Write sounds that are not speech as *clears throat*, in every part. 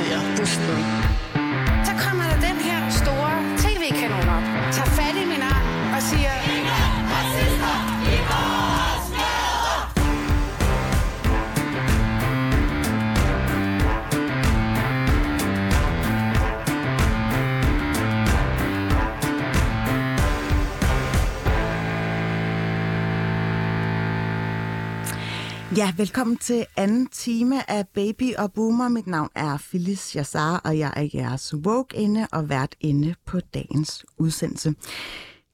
easier. Push through. Ja, velkommen til anden time af Baby og Boomer. Mit navn er Phyllis Jassar, og jeg er jeres woke inde og vært inde på dagens udsendelse.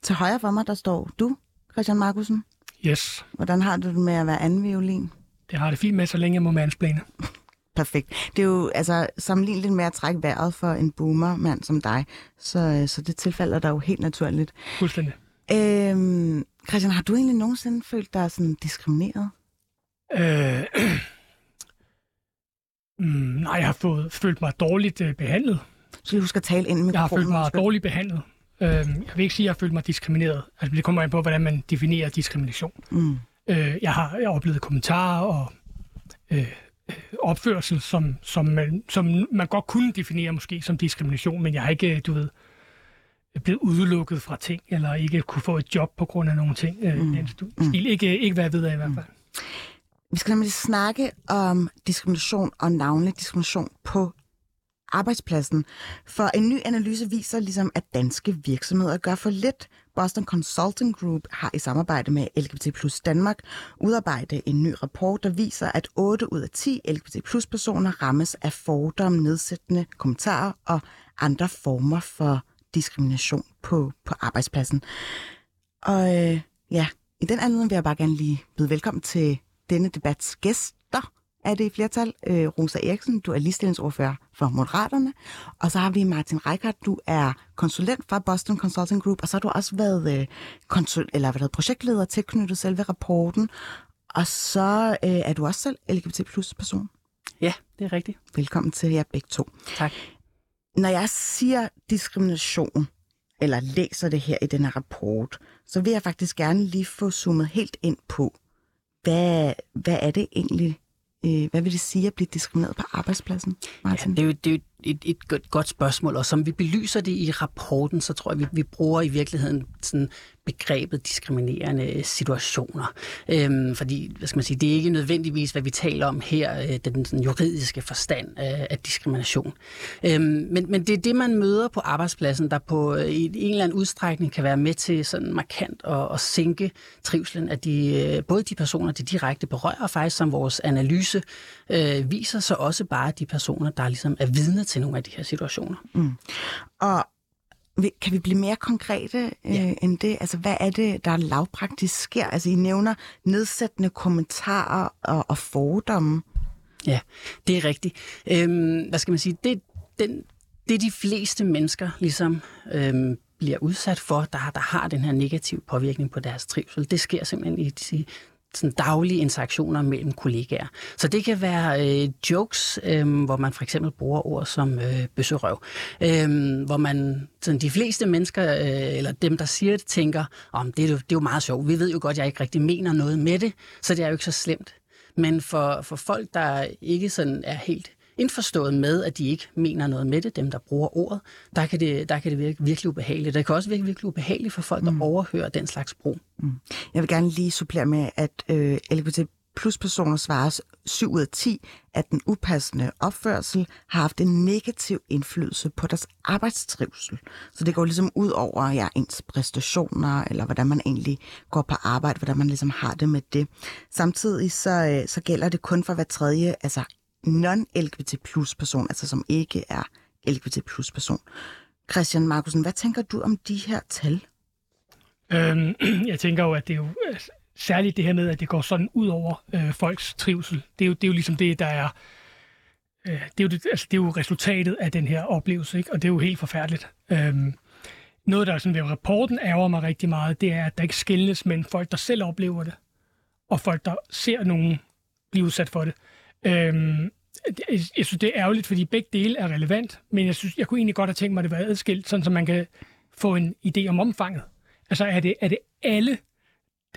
Til højre for mig, der står du, Christian Markusen. Yes, Hvordan har du det med at være anden violin? det har det fint med, så længe jeg må mansplane. *laughs* Perfekt. Det er jo altså sammenligneligt med at trække vejret for en boomer-mand som dig, så, øh, så det tilfælder dig jo helt naturligt. Fuldstændig. Øhm, Christian, har du egentlig nogensinde følt dig sådan diskrimineret? Øh, *clears throat* mm, nej, jeg har fået, følt mig dårligt øh, behandlet. Så husk at tale ind i Jeg har følt mig dårligt behandlet. Øh, jeg vil ikke sige, at jeg har følt mig diskrimineret. Altså, det kommer an på, hvordan man definerer diskrimination. Mm. Øh, jeg, har, jeg har oplevet kommentarer og øh, øh, opførsel, som, som, man, som man godt kunne definere måske som diskrimination, men jeg har ikke, du ved, blevet udelukket fra ting, eller ikke kunne få et job på grund af nogle ting. Øh, Mm. mm. stil. Ikke, ikke jeg ved af i hvert fald. Vi skal nemlig snakke om diskrimination og navnlig diskrimination på arbejdspladsen. For en ny analyse viser ligesom, at danske virksomheder gør for lidt. Boston Consulting Group har i samarbejde med LGBT plus Danmark udarbejdet en ny rapport, der viser, at 8 ud af 10 LGBT plus personer rammes af fordomme, nedsættende kommentarer og andre former for diskrimination på, på arbejdspladsen. Og øh, ja, i den anledning vil jeg bare gerne lige byde velkommen til denne debats gæster er det i flertal. Øh, Rosa Eriksen, du er ligestillingsordfører for Moderaterne. Og så har vi Martin Reichardt, du er konsulent fra Boston Consulting Group, og så har du også været øh, konsul, eller været projektleder tilknyttet selve rapporten. Og så øh, er du også selv LGBT plus person. Ja, det er rigtigt. Velkommen til jer begge to. Tak. Når jeg siger diskrimination, eller læser det her i den her rapport, så vil jeg faktisk gerne lige få zoomet helt ind på, hvad, hvad er det egentlig, øh, hvad vil det sige at blive diskrimineret på arbejdspladsen, Ja, Martin? det er jo, det er jo et, et godt, godt spørgsmål, og som vi belyser det i rapporten, så tror jeg, vi, vi bruger i virkeligheden sådan begrebet diskriminerende situationer. Øhm, fordi, hvad skal man sige, det er ikke nødvendigvis, hvad vi taler om her, øh, den sådan juridiske forstand af, af diskrimination. Øhm, men, men det er det, man møder på arbejdspladsen, der på øh, i en eller anden udstrækning kan være med til sådan markant at, at sænke trivselen af de, øh, både de personer, de direkte berører, og faktisk som vores analyse øh, viser, så også bare de personer, der ligesom er vidne til nogle af de her situationer. Og vi- kan vi blive mere konkrete øh, Ja. end det? Altså, hvad er det, der lavpraktisk sker? Altså, I nævner nedsættende kommentarer og, og fordomme. Ja, det er rigtigt. Øhm, hvad skal man sige? Det, den, det de fleste mennesker ligesom øhm, bliver udsat for, der, der har den her negative påvirkning på deres trivsel, det sker simpelthen i de sådan daglige interaktioner mellem kollegaer. Så det kan være øh, jokes, øh, hvor man for eksempel bruger ord som øh, bøsserøv, øh, hvor man, sådan de fleste mennesker, øh, eller dem, der siger det, tænker, om det, er jo, det er jo meget sjovt. Vi ved jo godt, at jeg ikke rigtig mener noget med det, så det er jo ikke så slemt. Men for, for folk, der ikke sådan er helt indforstået med, at de ikke mener noget med det, dem der bruger ordet, der kan det, der kan det virke virkelig ubehageligt. Det kan også virke virkelig ubehageligt for folk, der mm. overhører den slags brug. Jeg vil gerne lige supplere med, at øh, LGBT plus personer svarer 7 ud af 10, at den upassende opførsel har haft en negativ indflydelse på deres arbejdstrivsel. Så det går ligesom ud over ja, ens præstationer, eller hvordan man egentlig går på arbejde, hvordan man ligesom har det med det. Samtidig så, øh, så gælder det kun for hver tredje, altså non-LGBT plus person, altså som ikke er LGBT plus person. Christian Markusen, hvad tænker du om de her tal? Øhm, *clears throat* jeg tænker jo, at det er jo altså, særligt det her med, at det går sådan ud over øh, folks trivsel. Det er, jo, det er jo ligesom det, der er... Øh, det, er jo det, altså, det er jo resultatet af den her oplevelse, ikke? og det er jo helt forfærdeligt. Øhm, noget, der sådan ved rapporten ærger mig rigtig meget, det er, at der ikke skilles mellem folk, der selv oplever det, og folk, der ser nogen blive udsat for det. Øhm, jeg, synes, det er ærgerligt, fordi begge dele er relevant, men jeg synes, jeg kunne egentlig godt have tænkt mig, at det var adskilt, sådan så man kan få en idé om omfanget. Altså er det, er det alle,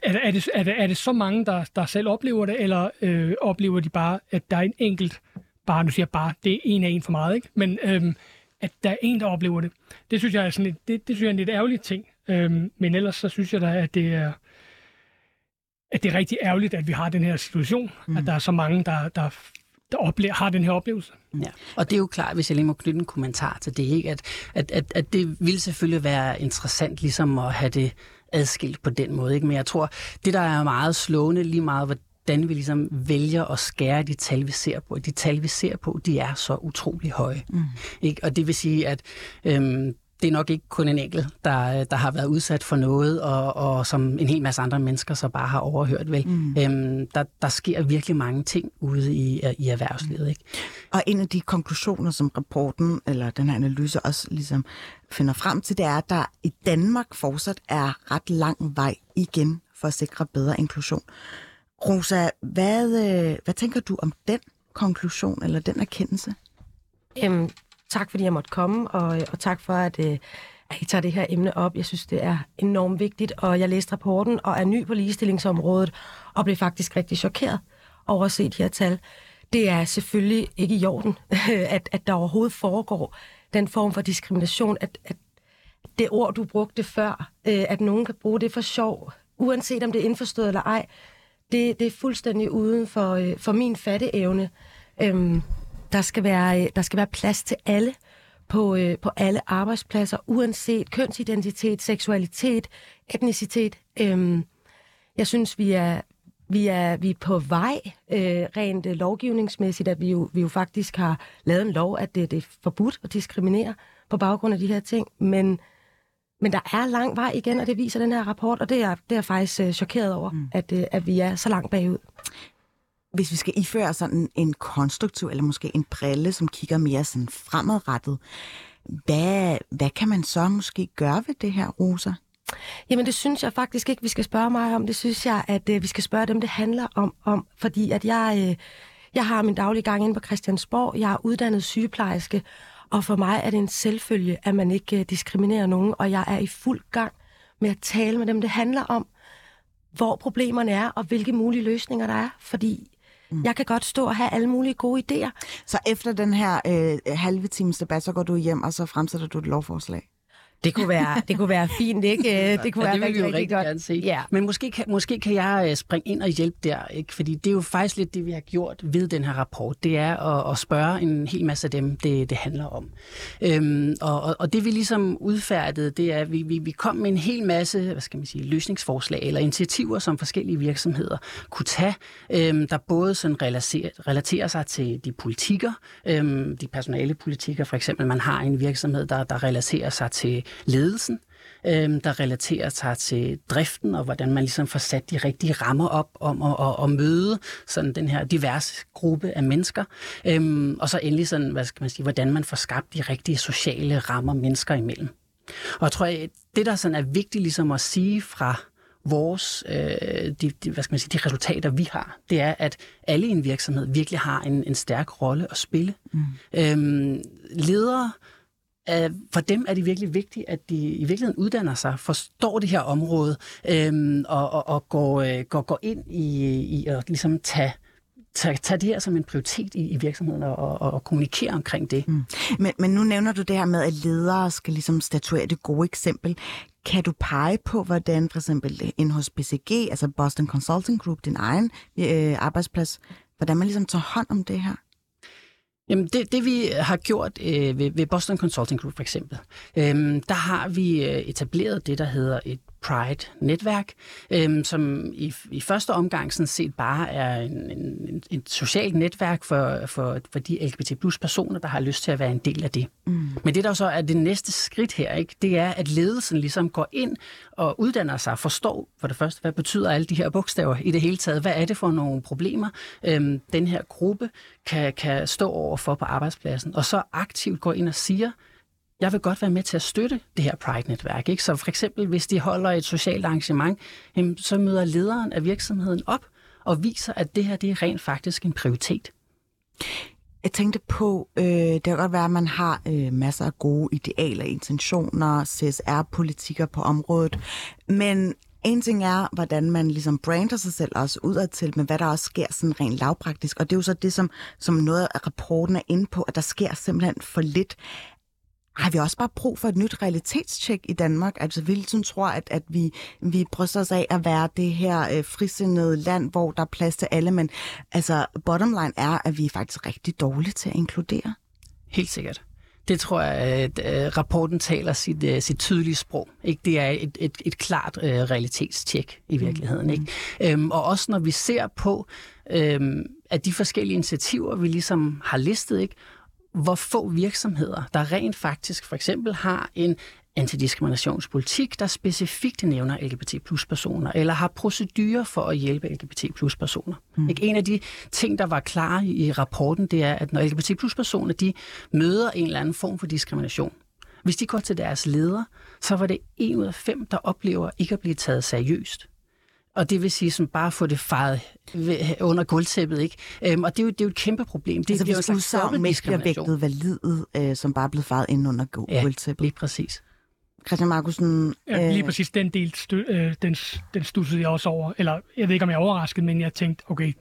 er, det- er, det, er, det, er det så mange, der, der selv oplever det, eller øh, oplever de bare, at der er en enkelt, bare nu siger jeg bare, det er en af en for meget, ikke? men øhm, at der er en, der oplever det. Det synes jeg er, sådan et, det, det synes jeg er en lidt ærgerlig ting. Øhm, men ellers så synes jeg da, at det er, at det er rigtig ærgerligt, at vi har den her situation, mm. at der er så mange, der, der, der oplever, har den her oplevelse. Ja. Og det er jo klart, hvis jeg lige må knytte en kommentar til det, ikke? At, at, at, at det ville selvfølgelig være interessant ligesom at have det adskilt på den måde. Ikke? Men jeg tror, det der er meget slående lige meget, hvordan vi ligesom vælger at skære de tal, vi ser på. De tal, vi ser på, de er så utrolig høje. Mm. Ikke? Og det vil sige, at øhm, det er nok ikke kun en enkelt, der, der har været udsat for noget, og, og som en hel masse andre mennesker så bare har overhørt. Vel? Mm. Øhm, der, der sker virkelig mange ting ude i, i erhvervslivet. Ikke? Og en af de konklusioner, som rapporten eller den her analyse også ligesom finder frem til, det er, at der i Danmark fortsat er ret lang vej igen for at sikre bedre inklusion. Rosa, hvad, øh, hvad tænker du om den konklusion eller den erkendelse? Øhm, tak fordi jeg måtte komme, og, og tak for, at, øh, at I tager det her emne op. Jeg synes, det er enormt vigtigt, og jeg læste rapporten og er ny på ligestillingsområdet, og blev faktisk rigtig chokeret over at se de her tal. Det er selvfølgelig ikke i orden, *laughs* at, at der overhovedet foregår den form for diskrimination, at, at det ord, du brugte før, øh, at nogen kan bruge det for sjov, uanset om det er indforstået eller ej, det, det er fuldstændig uden for, øh, for min fatteevne. Øhm, der, skal være, øh, der skal være plads til alle på, øh, på alle arbejdspladser, uanset kønsidentitet, seksualitet, etnicitet. Øhm, jeg synes, vi er, vi er, vi er på vej øh, rent øh, lovgivningsmæssigt, at vi jo, vi jo faktisk har lavet en lov, at det, det er forbudt at diskriminere på baggrund af de her ting. Men, men der er lang vej igen, og det viser den her rapport, og det er, det er jeg faktisk øh, chokeret over, mm. at, øh, at vi er så langt bagud. Hvis vi skal iføre sådan en konstruktiv, eller måske en brille, som kigger mere sådan fremadrettet, hvad, hvad kan man så måske gøre ved det her, Rosa? Jamen det synes jeg faktisk ikke, vi skal spørge mig om. Det synes jeg, at øh, vi skal spørge dem, det handler om. om fordi at jeg, øh, jeg har min daglige gang inde på Christiansborg. Jeg er uddannet sygeplejerske, og for mig er det en selvfølge, at man ikke øh, diskriminerer nogen. Og jeg er i fuld gang med at tale med dem. Det handler om, hvor problemerne er, og hvilke mulige løsninger der er. Fordi mm. jeg kan godt stå og have alle mulige gode idéer. Så efter den her øh, halve times debat, så går du hjem, og så fremsætter du et lovforslag? Det kunne være, det kunne være fint, ikke? *laughs* Det kunne ja, være det vil vi jo rigtig, rigtig godt. se. Ja. Men måske kan, måske kan jeg øh, springe ind og hjælpe der, ikke? fordi det er jo faktisk lidt det, vi har gjort ved den her rapport. Det er at, at spørge en hel masse af dem, det, det handler om. Øhm, og, og, og det vi ligesom udfærdede, det er, at vi, vi, vi kom med en hel masse hvad skal man sige, løsningsforslag eller initiativer, som forskellige virksomheder kunne tage, øhm, der både sådan relaterer, relaterer sig til de politikker, øhm, de personale politikker, for eksempel man har en virksomhed, der, der relaterer sig til ledelsen, øhm, der relaterer sig til driften, og hvordan man ligesom får sat de rigtige rammer op om at, at, at møde sådan den her diverse gruppe af mennesker. Øhm, og så endelig sådan, hvad skal man sige, hvordan man får skabt de rigtige sociale rammer mennesker imellem. Og jeg tror, at det der sådan er vigtigt ligesom at sige fra vores, øh, de, de, hvad skal man sige, de resultater, vi har, det er, at alle i en virksomhed virkelig har en, en stærk rolle at spille. Mm. Øhm, ledere, øh, øh, for dem er det virkelig vigtigt, at de i virkeligheden uddanner sig, forstår det her område, øh, og, og, og går, øh, går, går ind i, i at ligesom tage tage, tage det her som en prioritet i, i virksomheden og, og, og kommunikere omkring det. Mm. Men, men nu nævner du det her med, at ledere skal ligesom statuere det gode eksempel. Kan du pege på, hvordan for eksempel en hos BCG, altså Boston Consulting Group, din egen øh, arbejdsplads, hvordan man ligesom tager hånd om det her? Jamen det, det vi har gjort øh, ved, ved Boston Consulting Group for eksempel, øh, der har vi øh, etableret det, der hedder et Pride-netværk, øh, som i, i første omgang sådan set bare er en, en, et socialt netværk for, for, for de LGBT plus personer, der har lyst til at være en del af det. Mm. Men det der så er det næste skridt her, ikke, det er, at ledelsen ligesom går ind og uddanner sig, forstår for det første, hvad betyder alle de her bogstaver i det hele taget, hvad er det for nogle problemer, øh, den her gruppe kan, kan stå over for på arbejdspladsen, og så aktivt går ind og siger, jeg vil godt være med til at støtte det her Pride-netværk. Ikke? Så for eksempel, hvis de holder et socialt arrangement, så møder lederen af virksomheden op og viser, at det her det er rent faktisk en prioritet. Jeg tænkte på, øh, det kan godt være, at man har øh, masser af gode idealer, intentioner, CSR-politikker på området, men En ting er, hvordan man ligesom brander sig selv også udadtil, men hvad der også sker sådan rent lavpraktisk. Og det er jo så det, som, som noget af rapporten er inde på, at der sker simpelthen for lidt. Har vi også bare brug for et nyt realitetstjek i Danmark? Altså, vi ligesom tror, at, at vi, vi bryster os af at være det her øh, frisindede land, hvor der er plads til alle, men altså, bottom line er, at vi er faktisk rigtig dårlige til at inkludere. Helt sikkert. Det tror jeg, at øh, rapporten taler sit, øh, sit tydelige sprog. Ikke? Det er et, et, et klart øh, realitetstjek i virkeligheden. Mm. Ikke? Øhm, og også når vi ser på, øhm, at de forskellige initiativer, vi ligesom har listet, ikke? Hvor få virksomheder, der rent faktisk for eksempel har en antidiskriminationspolitik, der specifikt nævner LGBT plus personer, eller har procedurer for at hjælpe LGBT plus personer. Mm. En af de ting, der var klare i rapporten, det er, at når LGBT plus personer de møder en eller anden form for diskrimination, hvis de går til deres leder, så var det en ud af fem, der oplever ikke at blive taget seriøst. Og det vil sige, som bare få det faret under gulvtæppet, ikke? Øhm, og det er, jo, det er jo et kæmpe problem. Det altså, bliver hvis udsagn ikke bliver vægtet validet, øh, som bare er blevet faret ind under gulvtæppet. Ja, lige præcis. Christian Markusen... Ja, lige præcis den del, stø, øh, den, den stussede jeg også over. Eller jeg ved ikke, om jeg er overrasket, men jeg tænkte, okay,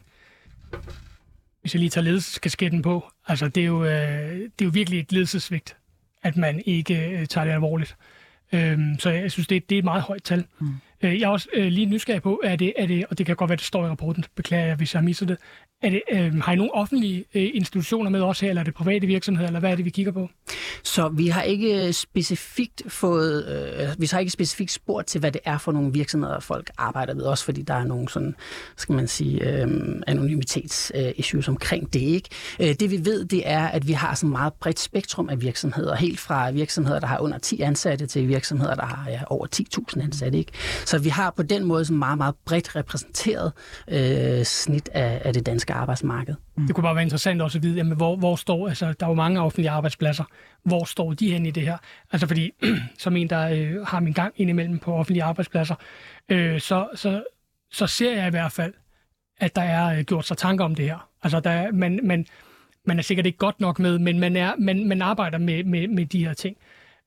hvis jeg lige tager ledelseskasketten på, altså det er jo, øh, det er jo virkelig et ledelsesvigt, at man ikke øh, tager det alvorligt. Øhm, så jeg synes, det, det er et meget højt tal. Mm. Øh, jeg er også øh, lige nysgerrig på, er det, er det, og det kan godt være, det står i rapporten, beklager jeg, hvis jeg har misset det, er det, øh, har I nogle offentlige øh, institutioner med også her, eller er det private virksomheder, eller hvad er det, vi kigger på? Så vi har ikke øh, specifikt fået, øh, vi har ikke specifikt spurgt til, hvad det er for nogle virksomheder, folk arbejder ved, også fordi der er nogle sådan, skal man sige, øh, anonymitets-issues øh, omkring det, ikke? Øh, det vi ved, det er, at vi har sådan meget bredt spektrum af virksomheder, helt fra virksomheder, der har under 10 ansatte, til virksomheder, der har ja, over 10.000 ansatte, ikke? Så vi har på den måde sådan meget, meget bredt repræsenteret øh, snit af, af det danske arbejdsmarked. Mm. Det kunne bare være interessant også at vide, jamen, hvor, hvor står, altså der er jo mange offentlige arbejdspladser, hvor står de hen i det her? Altså fordi, *clears throat* som en, der øh, har min gang indimellem på offentlige arbejdspladser, øh, så, så, så ser jeg i hvert fald, at der er øh, gjort sig tanker om det her. Altså der er, man, man, man er sikkert ikke godt nok med, men man, er, man, man arbejder med, med, med de her ting.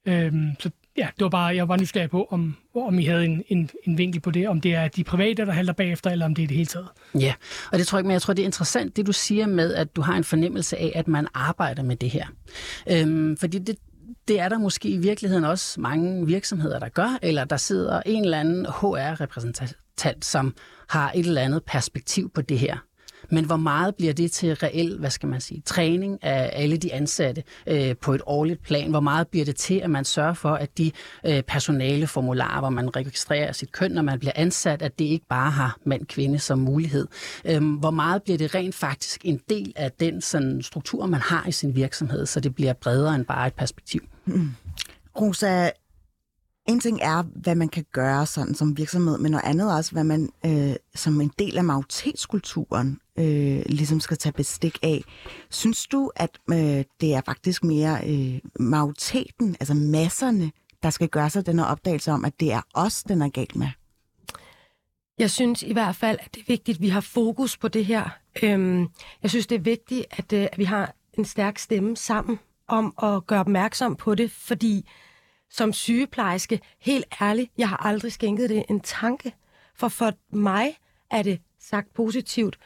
Øh, så ja, det var bare, jeg var nysgerrig på, om, om I havde en, en, en vinkel på det, om det er de private, der halter bagefter, eller om det er det hele taget. Ja, og det tror jeg ikke, men jeg tror, det er interessant, det du siger med, at du har en fornemmelse af, at man arbejder med det her. Øhm, fordi det, det er der måske i virkeligheden også mange virksomheder, der gør, eller der sidder en eller anden HR-repræsentant, som har et eller andet perspektiv på det her. Men hvor meget bliver det til reel, hvad skal man sige, træning af alle de ansatte øh, på et årligt plan? Hvor meget bliver det til, at man sørger for, at de øh, personaleformularer, hvor man registrerer sit køn, når man bliver ansat, at det ikke bare har mand-kvinde som mulighed? Øh, hvor meget bliver det rent faktisk en del af den sådan, struktur, man har i sin virksomhed, så det bliver bredere end bare et perspektiv? Mm. Rosa, en ting er, hvad man kan gøre sådan som virksomhed, men noget andet også, hvad man øh, som en del af majoritetskulturen øh, ligesom skal tage bestik af. Synes du, at øh, det er faktisk mere øh, majoriteten, altså masserne, der skal gøre sig den her opdagelse om, at det er os, den er galt med? Jeg synes i hvert fald, at det er vigtigt, at vi har fokus på det her. Øhm, jeg synes, det er vigtigt, at, øh, at vi har en stærk stemme sammen om at gøre opmærksom på det, fordi som sygeplejerske, helt ærligt, jeg har aldrig skænket det en tanke. For for mig er det sagt positivt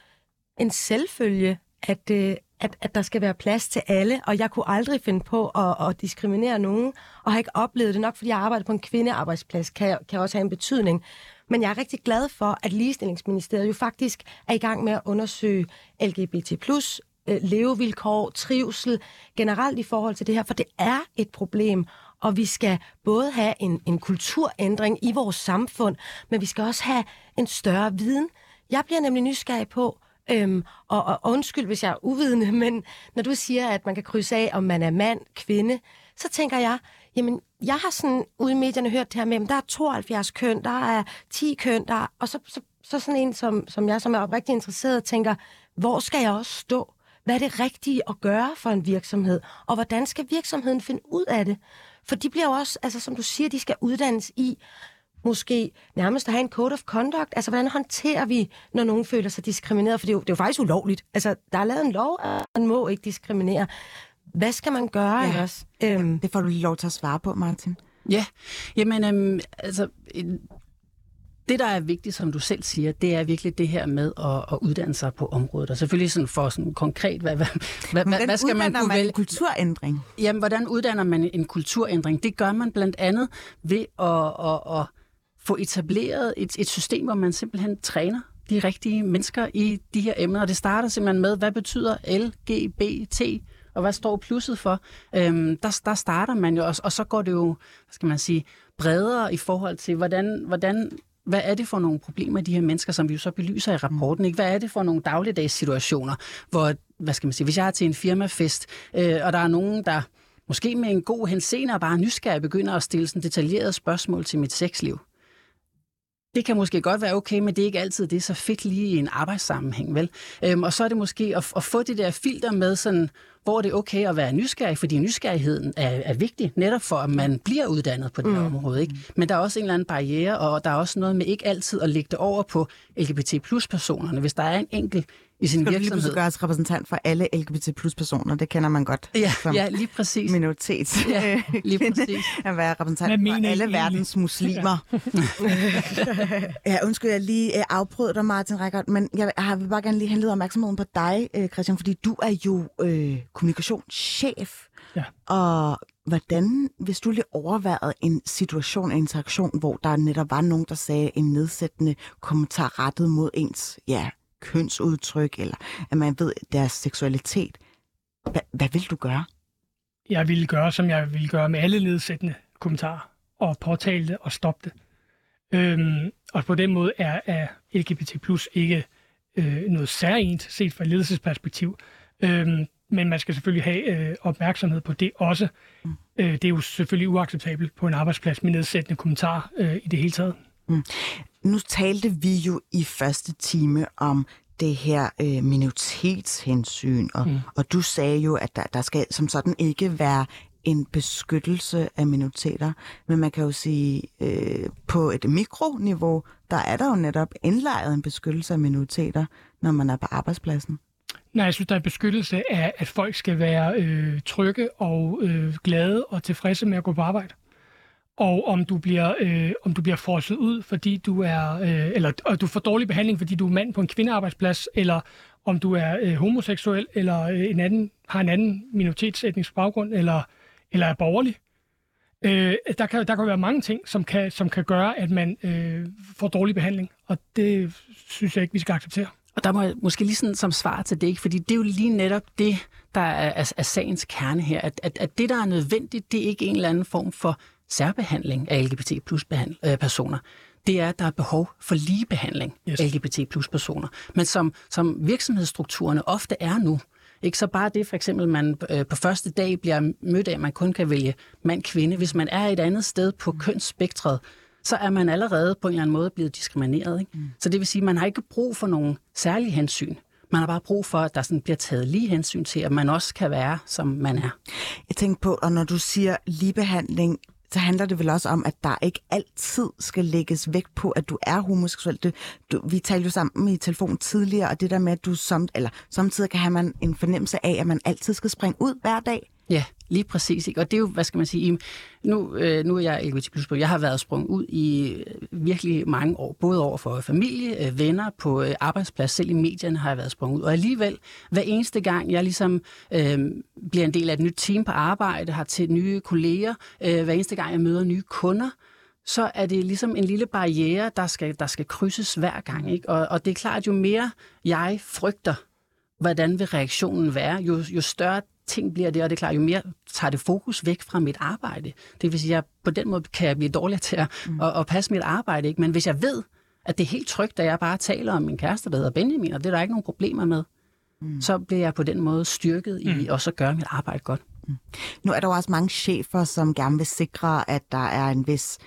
en selvfølge, at, øh, at, at der skal være plads til alle, og jeg kunne aldrig finde på at, at diskriminere nogen, og har ikke oplevet det nok, fordi jeg arbejder på en kvindearbejdsplads, kan, kan også have en betydning. Men jeg er rigtig glad for, at Ligestillingsministeriet jo faktisk er i gang med at undersøge LGBT+, øh, levevilkår, trivsel, generelt i forhold til det her, for det er et problem, og vi skal både have en, en kulturændring i vores samfund, men vi skal også have en større viden. Jeg bliver nemlig nysgerrig på, øhm, og, og undskyld, hvis jeg er uvidende, *laughs* men når du siger, at man kan krydse af, om man er mand, kvinde, så tænker jeg, jamen, jeg har sådan ude i medierne hørt det her med, at der er 72 køn, der er 10 køn, der og så, så, så sådan en som, som jeg, som er oprigtig interesseret, tænker, hvor skal jeg også stå? Hvad er det rigtige at gøre for en virksomhed? Og hvordan skal virksomheden finde ud af det? For de bliver jo også, altså som du siger, de skal uddannes i måske nærmest at have en code of conduct. Altså, hvordan håndterer vi, når nogen føler sig diskrimineret? For det er jo, det er jo faktisk ulovligt. Altså, der er lavet en lov, at man må ikke diskriminere. Hvad skal man gøre ja. ellers? Øhm. Det får du lige lov til at svare på, Martin. Ja, jamen, øhm, altså, det, der er vigtigt, som du selv siger, det er virkelig det her med at, at uddanne sig på området. Og selvfølgelig sådan for sådan konkret, hvad, hvad, hvad, Hvordan hvad skal man kunne man vælge? en kulturændring? Jamen, hvordan uddanner man en kulturændring? Det gør man blandt andet ved at, at, at få etableret et, et system, hvor man simpelthen træner de rigtige mennesker i de her emner. Og det starter simpelthen med, hvad betyder LGBT, og hvad står plusset for? Øhm, der, der starter man jo, og, og så går det jo, hvad skal man sige, bredere i forhold til, hvordan, hvordan hvad er det for nogle problemer, de her mennesker, som vi jo så belyser i rapporten, ikke? Hvad er det for nogle dagligdags situationer, hvor, hvad skal man sige, hvis jeg er til en firmafest, øh, og der er nogen, der måske med en god henseende og bare nysgerrig begynder at stille sådan detaljerede spørgsmål til mit sexliv. Det kan måske godt være okay, men det er ikke altid det er så fedt lige i en arbejdssammenhæng, vel? Øhm, og så er det måske at, at få det der filter med, sådan, hvor det er okay at være nysgerrig, fordi nysgerrigheden er, er vigtig, netop for at man bliver uddannet på det mm. område. Ikke? Men der er også en eller anden barriere, og der er også noget med ikke altid at lægge det over på LGBT plus personerne. Hvis der er en enkelt i sin Skal du lige virksomhed. gøres repræsentant for alle LGBT plus personer? Det kender man godt Ja, som ja, lige præcis. minoritet. Ja, lige *laughs* præcis. At være repræsentant for alle egentlig? verdens muslimer. ja, *laughs* undskyld, jeg lige afbrød dig, Martin Reichert, men jeg har- vil bare gerne lige henlede opmærksomheden på dig, øh, Christian, fordi du er jo øh, kommunikationschef. Ja. Og hvordan, hvis du lige overvejede en situation, en interaktion, hvor der netop var nogen, der sagde en nedsættende kommentar rettet mod ens ja, kønsudtryk, eller at man ved deres seksualitet, hvad, hvad vil du gøre? Jeg ville gøre, som jeg ville gøre med alle nedsættende kommentarer, og påtale det og stoppe det. Øhm, og på den måde er, er LGBT plus ikke øh, noget særligt set fra et ledelsesperspektiv. Øhm, men man skal selvfølgelig have øh, opmærksomhed på det også. Øh, det er jo selvfølgelig uacceptabelt på en arbejdsplads med nedsættende kommentarer øh, i det hele taget. Nu talte vi jo i første time om det her øh, minoritetshensyn, og, mm. og du sagde jo, at der, der skal som sådan ikke være en beskyttelse af minoriteter, men man kan jo sige, øh, på et mikroniveau, der er der jo netop indlejret en beskyttelse af minoriteter, når man er på arbejdspladsen. Nej, jeg synes, der er beskyttelse af, at folk skal være øh, trygge og øh, glade og tilfredse med at gå på arbejde. Og om du bliver, øh, om du bliver frosset ud, fordi du er, øh, eller og du får dårlig behandling, fordi du er mand på en kvindearbejdsplads, eller om du er øh, homoseksuel, eller øh, en anden, har en anden minoritetsetnisk baggrund, eller, eller er borgerlig. Øh, der, kan, der kan være mange ting, som kan, som kan gøre, at man øh, får dårlig behandling, og det synes jeg ikke, vi skal acceptere. Og der må jeg måske lige sådan som svar til det, ikke? fordi det er jo lige netop det, der er, er, er sagens kerne her, at, at, at det, der er nødvendigt, det er ikke en eller anden form for særbehandling af LGBT plus øh, personer. Det er, at der er behov for ligebehandling Yes. af LGBT plus personer. Men som, som virksomhedsstrukturerne ofte er nu, ikke så bare det for eksempel, man øh, på første dag bliver mødt af, at man kun kan vælge mand-kvinde. Hvis man er et andet sted på kønsspektret, så er man allerede på en eller anden måde blevet diskrimineret. Ikke? Mm. Så det vil sige, at man har ikke brug for nogle særlige hensyn. Man har bare brug for, at der sådan bliver taget lige hensyn til, at man også kan være, som man er. Jeg tænker på, og når du siger ligebehandling, så handler det vel også om, at der ikke altid skal lægges vægt på, at du er homoseksuel. Det, du, vi talte jo sammen i telefon tidligere, og det der med, at du som, eller samtidig kan have man en fornemmelse af, at man altid skal springe ud hver dag. Ja, lige præcis. Ikke? Og det er jo, hvad skal man sige, nu, øh, nu er jeg LGBT+, jeg har været sprunget ud i øh, virkelig mange år, både over for familie, øh, venner, på øh, arbejdsplads, selv i medierne har jeg været sprunget ud. Og alligevel, hver eneste gang jeg ligesom øh, bliver en del af et nyt team på arbejde, har til nye kolleger, øh, hver eneste gang jeg møder nye kunder, så er det ligesom en lille barriere, der skal, der skal krydses hver gang. Ikke? Og, og det er klart, jo mere jeg frygter, hvordan vil reaktionen være, jo, jo større ting bliver det, og det er klart, jo mere tager det fokus væk fra mit arbejde. Det vil sige, at jeg, på den måde kan jeg blive dårligere til at, mm. at, at passe mit arbejde. Ikke? Men hvis jeg ved, at det er helt trygt, at jeg bare taler om min kæreste, der hedder Benjamin, og det er der ikke nogen problemer med, mm. så bliver jeg på den måde styrket i mm. også at gøre mit arbejde godt. Nu er der jo også mange chefer, som gerne vil sikre, at der er en vis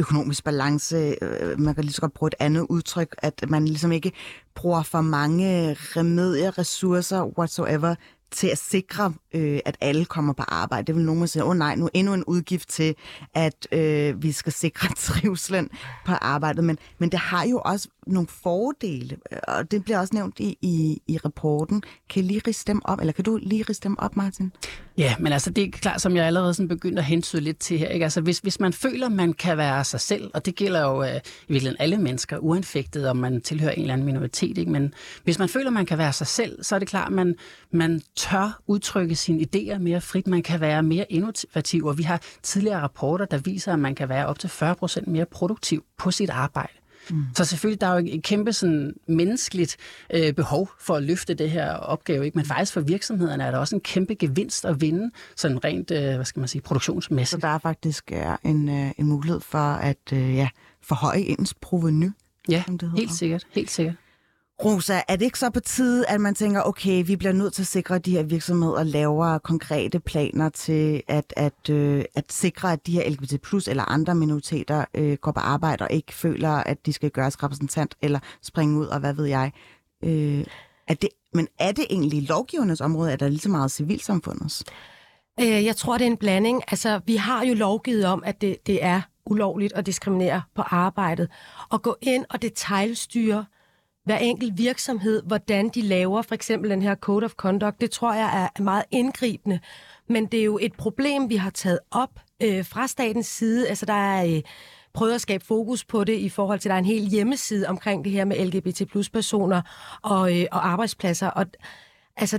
økonomisk balance. Øh, Man kan lige så godt bruge et andet udtryk, at man ligesom ikke bruger for mange remedier, ressourcer, whatsoever, til at sikre, øh, at alle kommer på arbejde. Det vil nogen sige, åh oh, nej, nu endnu en udgift til, at øh, vi skal sikre *laughs* trivslen på arbejdet. Men, men det har jo også nogle fordele, øh, og det bliver også nævnt i, i, i rapporten. Kan lige riste dem op, eller kan du lige riste dem op, Martin? Ja, men altså det er klart, som jeg allerede sådan begyndte at hensyde lidt til her. Ikke? Altså hvis, hvis man føler, man kan være sig selv, og det gælder jo øh, i virkeligheden alle mennesker, uanfægtet om man tilhører en eller anden minoritet, ikke? men hvis man føler, man kan være sig selv, så er det klart, man, man tør udtrykke sine idéer mere frit, man kan være mere innovativ, og vi har tidligere rapporter, der viser, at man kan være op til 40% mere produktiv på sit arbejde. Mm. Så selvfølgelig, der er jo et kæmpe sådan, menneskeligt øh, behov for at løfte det her opgave, ikke? men faktisk for virksomhederne er der også en kæmpe gevinst at vinde, sådan rent, øh, hvad skal man sige, produktionsmæssigt. Så der er faktisk er en, øh, en mulighed for at øh, ja, forhøje ens proveny, Ja, helt sikkert, helt sikkert. Rosa, er det ikke så på tide, at man tænker, okay, vi bliver nødt til at sikre, at de her virksomheder laver konkrete planer til at, at, øh, at sikre, at de her LGBT plus eller andre minoriteter øh, går på arbejde og ikke føler, at de skal gøres repræsentant eller springe ud, og hvad ved jeg. Øh, er det, men er det egentlig lovgivernes område, eller er der lige så meget civilsamfundets? Øh, jeg tror, det er en blanding. Altså, vi har jo lovgivet om, at det, det er ulovligt at diskriminere på arbejdet. Og gå ind og detaljstyre hver enkelt virksomhed, hvordan de laver for eksempel den her Code of Conduct, det tror jeg er meget indgribende. Men det er jo et problem, vi har taget op øh, fra statens side. Altså, der er øh, prøvet at skabe fokus på det i forhold til, at der er en hel hjemmeside omkring det her med LGBT plus personer og, øh, og arbejdspladser. Og altså,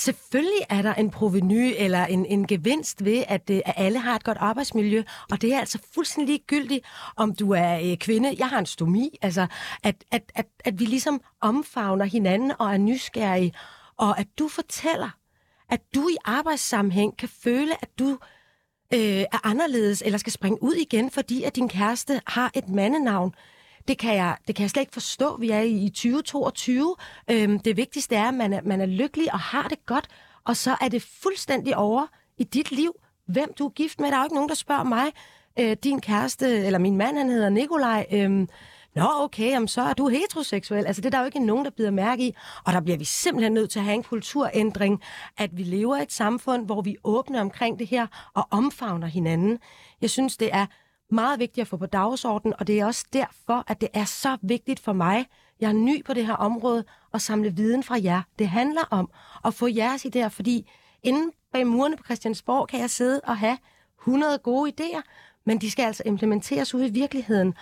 Selvfølgelig er der en proveny eller en, en gevinst ved, at, øh, at alle har et godt arbejdsmiljø, og det er altså fuldstændig ligegyldigt, om du er øh, kvinde. Jeg har en stomi. Altså, at, at, at, at vi ligesom omfavner hinanden og er nysgerrige, og at du fortæller, at du i arbejdssammenhæng kan føle, at du øh, er anderledes eller skal springe ud igen, fordi at din kæreste har et mandenavn. Det kan, jeg, det kan jeg slet ikke forstå. Vi er i 2022. Øhm, det vigtigste er, at man er, man er lykkelig og har det godt, og så er det fuldstændig over i dit liv, hvem du er gift med. Der er jo ikke nogen, der spørger mig, øh, din kæreste, eller min mand, han hedder Nikolaj, øhm, Nå, okay, jamen, så er du heteroseksuel. Altså, det er der jo ikke nogen, der bider mærke i. Og der bliver vi simpelthen nødt til at have en kulturændring, at vi lever i et samfund, hvor vi åbner omkring det her og omfavner hinanden. Jeg synes, det er meget vigtigt at få på dagsordenen, og det er også derfor, at det er så vigtigt for mig, jeg er ny på det her område, at samle viden fra jer. Det handler om at få jeres idéer, fordi inden bag murene på Christiansborg kan jeg sidde og have 100 gode idéer, men de skal altså implementeres ude i virkeligheden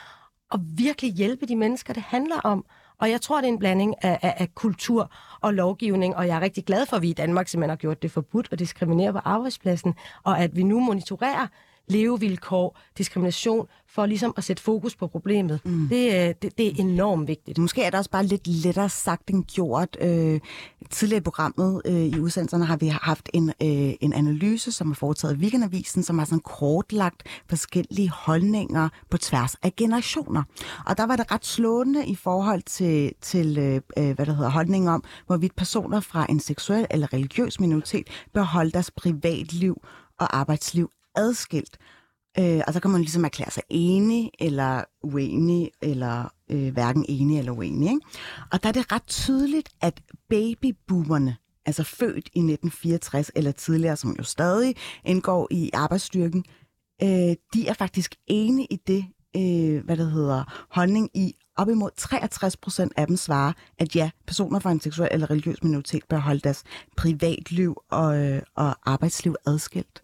og virkelig hjælpe de mennesker, det handler om. Og jeg tror, det er en blanding af, af, af kultur og lovgivning, og jeg er rigtig glad for, at vi i Danmark simpelthen har gjort det forbudt at diskriminere på arbejdspladsen, og at vi nu monitorerer levevilkår, diskrimination, for ligesom at sætte fokus på problemet. Mm. Det, øh, det, det er enormt vigtigt. Måske er det også bare lidt lettere sagt end gjort. Øh, tidligere i programmet øh, i udsendelserne har vi haft en, øh, en analyse, som er foretaget af Weekendavisen, som har sådan kortlagt forskellige holdninger på tværs af generationer. Og der var det ret slående i forhold til, til øh, øh hvad der hedder, holdninger om, hvorvidt personer fra en seksuel eller religiøs minoritet bør holde deres privatliv og arbejdsliv adskilt. Øh, og så kan man ligesom erklære sig enig eller uenig, eller øh, hverken enig eller uenig. Ikke? Og der er det ret tydeligt, at babyboomerne, altså født i 1964 eller tidligere, som jo stadig indgår i arbejdsstyrken, øh, de er faktisk enige i det, øh, hvad det hedder, holdning i op imod 63 procent af dem svarer, at ja, personer fra en seksuel eller religiøs minoritet bør holde deres privatliv og, øh, og arbejdsliv adskilt.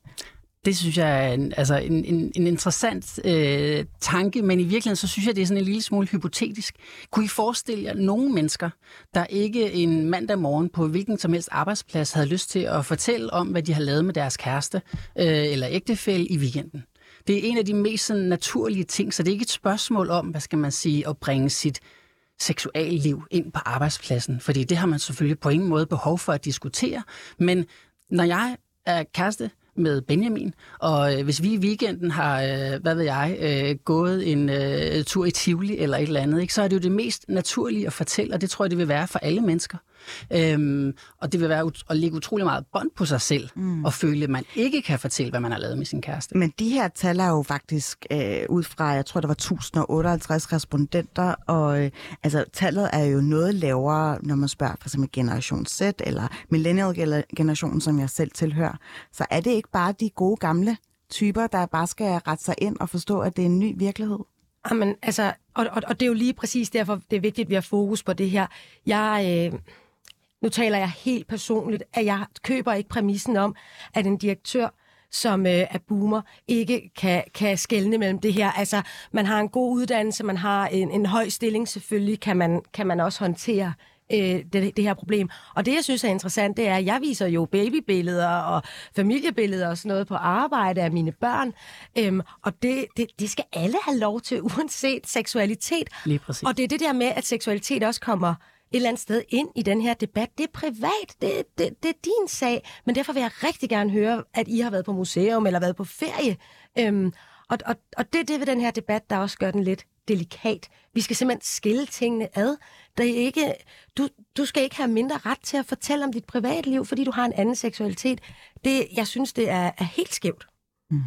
Det synes jeg er en, altså en, en, en interessant øh, tanke, men i virkeligheden så synes jeg, det er sådan en lille smule hypotetisk. Kunne I forestille jer nogle mennesker, der ikke en mandag morgen på hvilken som helst arbejdsplads havde lyst til at fortælle om, hvad de har lavet med deres kæreste øh, eller ægtefælle i weekenden? Det er en af de mest sådan, naturlige ting, så det er ikke et spørgsmål om, hvad skal man sige, at bringe sit seksualliv ind på arbejdspladsen, fordi det har man selvfølgelig på ingen måde behov for at diskutere, men når jeg er kæreste med Benjamin, og øh, hvis vi i weekenden har, øh, hvad ved jeg, øh, gået en øh, tur i Tivoli eller et eller andet, ikke, så er det jo det mest naturlige at fortælle, og det tror jeg, det vil være for alle mennesker. Øhm, og det vil være at lægge utrolig meget bånd på sig selv, mm. og føle, at man ikke kan fortælle, hvad man har lavet med sin kæreste. Men de her tal er jo faktisk øh, ud fra, jeg tror, der var 1058 respondenter, og øh, altså, tallet er jo noget lavere, når man spørger for eksempel generation Z, eller millennial generation, som jeg selv tilhører. Så er det ikke bare de gode gamle typer, der bare skal rette sig ind og forstå, at det er en ny virkelighed? Jamen, altså, og, og, og det er jo lige præcis derfor, det er vigtigt, at vi har fokus på det her. Jeg, øh, nu taler jeg helt personligt, at jeg køber ikke præmissen om, at en direktør som øh, er boomer, ikke kan, kan skelne mellem det her. Altså, man har en god uddannelse, man har en, en høj stilling, selvfølgelig kan man, kan man også håndtere øh, det, det her problem. Og det, jeg synes er interessant, det er, at jeg viser jo babybilleder og familiebilleder og sådan noget på arbejde af mine børn. Øhm, og det, det, det skal alle have lov til, *laughs* uanset seksualitet. Lige præcis. Og det er det der med, at seksualitet også kommer et eller andet sted ind i den her debat. Det er privat, det, det, det er din sag, men derfor vil jeg rigtig gerne høre, at I har været på museum eller været på ferie. Øhm, og, og, og det er det ved den her debat, der også gør den lidt delikat. Vi skal simpelthen skille tingene ad. Der er ikke, du, du skal ikke have mindre ret til at fortælle om dit privatliv, fordi du har en anden seksualitet. Det, jeg synes, det er, er helt skævt. Mm.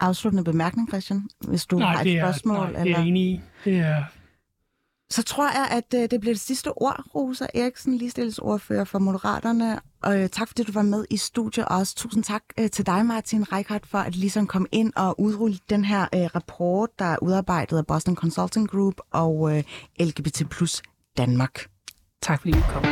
Afsluttende bemærkning, Christian, hvis du nej, har et er, spørgsmål. nej, det er eller... jeg enig i. Det er, Så tror jeg, at øh, det bliver det sidste ord, Rosa Eriksen, ligestillingsordfører for Moderaterne. Og øh, tak fordi du var med i studiet, og også tusind tak øh, til dig, Martin Reichardt, for at ligesom kom ind og udrulle den her rapport, der er udarbejdet af Boston Consulting Group og LGBT Plus Danmark. Tak fordi du kom.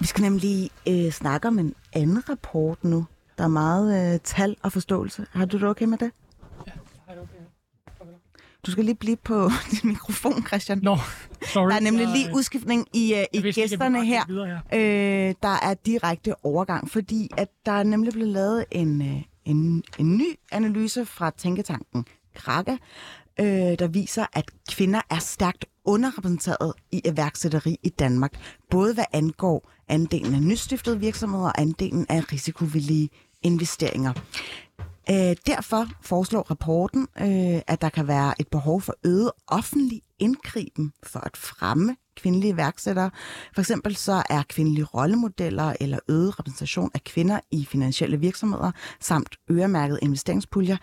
Vi skal nemlig øh, snakke om en anden rapport nu. Der er meget øh, tal og forståelse. Har du det okay med det? Du skal lige blive på *laughs* din mikrofon, Christian. Nå, sorry. Der er nemlig lige øh, udskiftning i, uh, i vidste gæsterne her. Videre, ja. Øh, der er direkte overgang, fordi at der er nemlig blevet lavet en, øh, en, en ny analyse fra Tænketanken Krake, øh, der viser, at kvinder er stærkt underrepræsenteret i iværksætteri i Danmark, både hvad angår andelen af nystiftede virksomheder og andelen af risikovillige investeringer. Øh, derfor foreslår rapporten, øh, at der kan være et behov for øget offentlig indgriben for at fremme kvindelige iværksættere. For eksempel så er kvindelige rollemodeller eller øget repræsentation af kvinder i finansielle virksomheder samt øremærket investeringspuljer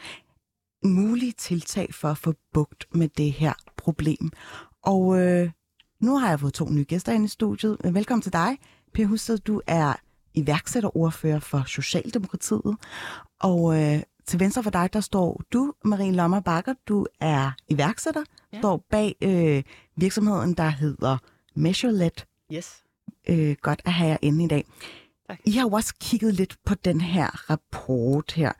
mulige tiltag for at få bugt med det her problem. Og øh, nu har jeg fået to nye gæster ind i studiet. Velkommen til dig, Per Husted. Du er iværksætterordfører for Socialdemokratiet. Og øh, til venstre for dig, der står du, Marie Lommer Bakker. Du er iværksætter, ja. står bag øh, virksomheden, der hedder MeasureLet. Yes. Øh, godt at have jer inde i dag. Tak. I har jo også kigget lidt på den her rapport her.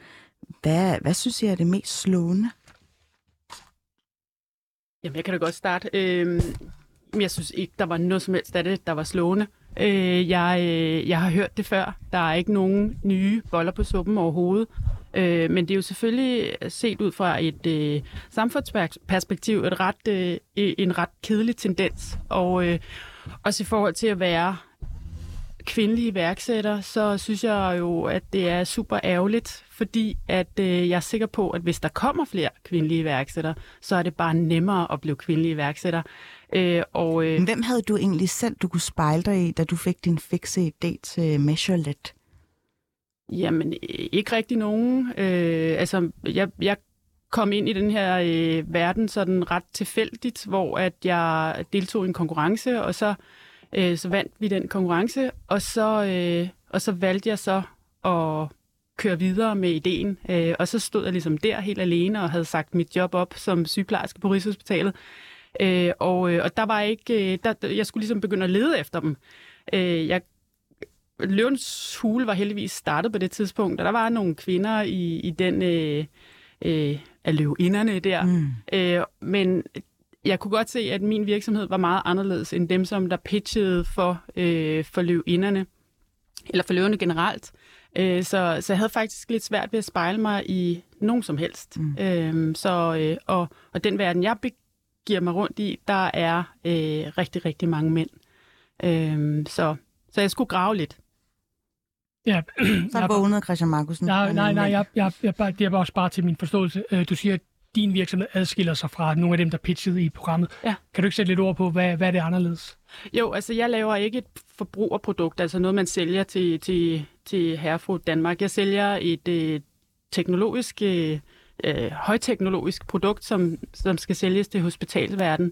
Hvad, hvad synes I er det mest slående? Jamen, jeg kan da godt starte. Øhm, jeg synes ikke, der var noget som helst af det, der var slående. Øh, jeg, øh, jeg har hørt det før. Der er ikke nogen nye boller på suppen overhovedet. Øh, men det er jo selvfølgelig set ud fra et øh, samfundsperspektiv et ret, øh, en ret kedelig tendens. Og øh, også i forhold til at være kvindelige iværksætter, så synes jeg jo, at det er super ærgerligt, fordi at øh, jeg er sikker på, at hvis der kommer flere kvindelige iværksættere, så er det bare nemmere at blive kvindelig iværksætter. Øh, og, øh, Hvem havde du egentlig selv, du kunne spejle dig i, da du fik din fikse idé til MeasureLet? Jamen, ikke rigtig nogen. Øh, altså, jeg, jeg kom ind i den her øh, verden sådan ret tilfældigt, hvor at jeg deltog i en konkurrence, og så, øh, så vandt vi den konkurrence, og så, øh, og så valgte jeg så at køre videre med ideen. Øh, og så stod jeg ligesom der helt alene og havde sagt mit job op som sygeplejerske på Rigshospitalet. Øh, og, øh, og der var ikke, øh, der, jeg skulle ligesom begynde at lede efter dem. Øh, jeg Løvens Hule var heldigvis startet på det tidspunkt, og der var nogle kvinder i, i den øh, øh, af løvinderne der. Mm. Øh, men jeg kunne godt se, at min virksomhed var meget anderledes end dem, som der pitchede for, øh, for løvinderne, eller for løvene generelt. Øh, så, så jeg havde faktisk lidt svært ved at spejle mig i nogen som helst. Mm. Øh, så, øh, og, og den verden, jeg begiver mig rundt i, der er øh, rigtig, rigtig mange mænd. Øh, så, så jeg skulle grave lidt. Ja, *clears throat* Så jeg- vågnede Christian Markusen. Nej, nej, nej, jeg, jeg, jeg, bare- det er bare også bare til min forståelse. Øh, Du siger, at din virksomhed adskiller sig fra nogle af dem, der pitchede i programmet. Ja. Kan du ikke sætte lidt ord på, hvad, hvad er det anderledes? Jo, altså jeg laver ikke et forbrugerprodukt, altså noget, man sælger til, til, til Herfru Danmark. Jeg sælger et øh, teknologisk, øh, øh, højteknologisk produkt, som, som skal sælges til hospitalsverden.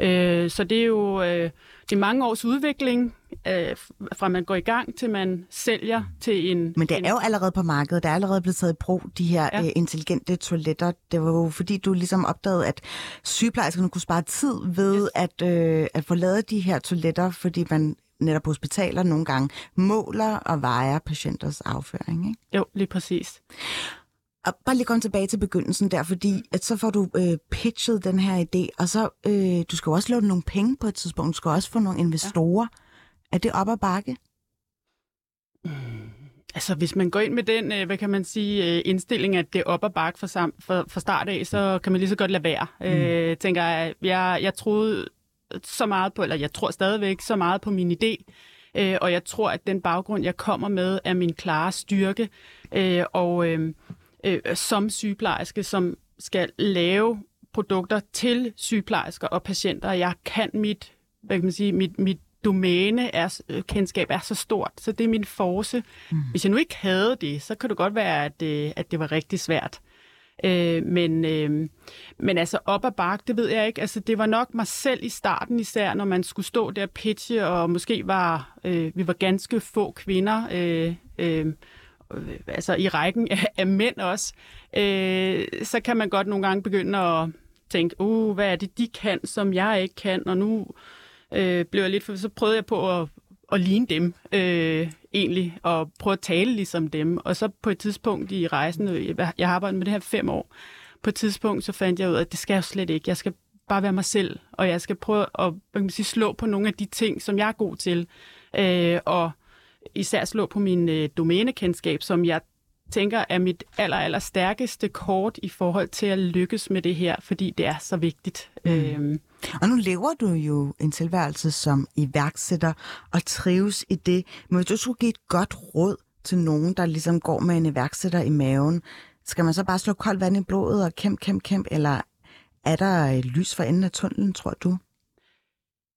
Øh, så det er jo øh, det er mange års udvikling, øh, fra man går i gang til man sælger til en... Men det en, er jo allerede på markedet. Der er allerede blevet taget i brug, de her ja. øh, intelligente toiletter. Det var jo fordi, du ligesom opdagede, at sygeplejerskerne kunne spare tid ved Yes. at, øh, at få lavet de her toiletter, fordi man netop på hospitaler nogle gange måler og vejer patienters afføring. Ikke? Jo, lige præcis. Bare lige komme tilbage til begyndelsen der, fordi at så får du øh, pitchet den her idé, og så øh, du skal jo også låne nogle penge på et tidspunkt. Du skal også få nogle investorer. Ja. Er det op ad bakke? Altså, hvis man går ind med den, øh, hvad kan man sige, øh, indstilling, at det er op og bakke fra, fra, fra start af, så kan man lige så godt lade være. Mm. Øh, tænker jeg, jeg, jeg troede så meget på, eller jeg tror stadigvæk så meget på min idé, øh, og jeg tror, at den baggrund, jeg kommer med, er min klare styrke, øh, og øh, øh, som sygeplejerske, som skal lave produkter til sygeplejersker og patienter. Jeg kan mit, hvad kan man sige, mit, mit domæne er, øh, kendskab er så stort, så det er min force. Mm. Hvis jeg nu ikke havde det, så kan det godt være, at, øh, at det var rigtig svært. Øh, men, øh, men altså op ad bakke, det ved jeg ikke. Altså, det var nok mig selv i starten især, når man skulle stå der pitche, og måske var øh, vi var ganske få kvinder, øh, øh, Øh, altså i rækken af, af mænd også, øh, så kan man godt nogle gange begynde at tænke, uh, hvad er det, de kan, som jeg ikke kan, og nu øh, blev jeg lidt for, så prøvede jeg på at, at ligne dem øh, egentlig, og prøve at tale ligesom dem. Og så på et tidspunkt i rejsen, øh, jeg, har arbejdet med det her fem år, på et tidspunkt så fandt jeg ud af, at det skal jeg jo slet ikke. Jeg skal bare være mig selv, og jeg skal prøve at man kan man sige, slå på nogle af de ting, som jeg er god til, øh, og især slå på min øh, domænekendskab, som jeg tænker er mit aller, aller stærkeste kort i forhold til at lykkes med det her, fordi det er så vigtigt. Mm. Øhm, Og nu lever du jo en tilværelse som iværksætter og trives i det. Men hvis du skulle give et godt råd til nogen, der ligesom går med en iværksætter i maven, skal man så bare slå koldt vand i blodet og kæmpe, kæmpe, kæmpe, eller er der et lys for enden af tunnelen, tror du?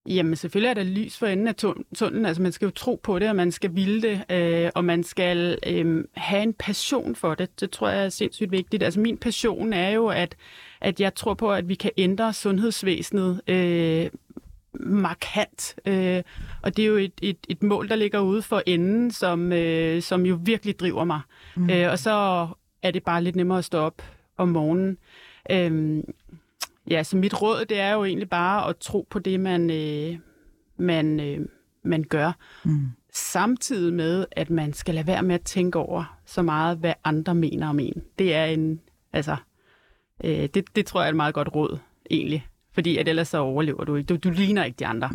Jamen selvfølgelig er der lys for enden af tun- tunnelen. Altså man skal jo tro på det, og man skal ville det, øh, og man skal øh, have en passion for det. Det tror jeg er sindssygt vigtigt. Altså min passion er jo, at, at jeg tror på, at vi kan ændre sundhedsvæsenet øh, markant. Øh, og det er jo et, et, et mål, der ligger ude for enden, som, øh, som jo virkelig driver mig. Mm. Øh, og så er det bare lidt nemmere at stå op om morgenen. Øh, Ja, så mit råd, det er jo egentlig bare at tro på det, man, øh, man, øh, man gør. Mm. Samtidig med, at man skal lade være med at tænke over så meget, hvad andre mener om en. Det er en, altså, øh, det, det tror jeg er et meget godt råd, egentlig. Fordi at ellers så overlever du ikke. Du, du ligner ikke de andre.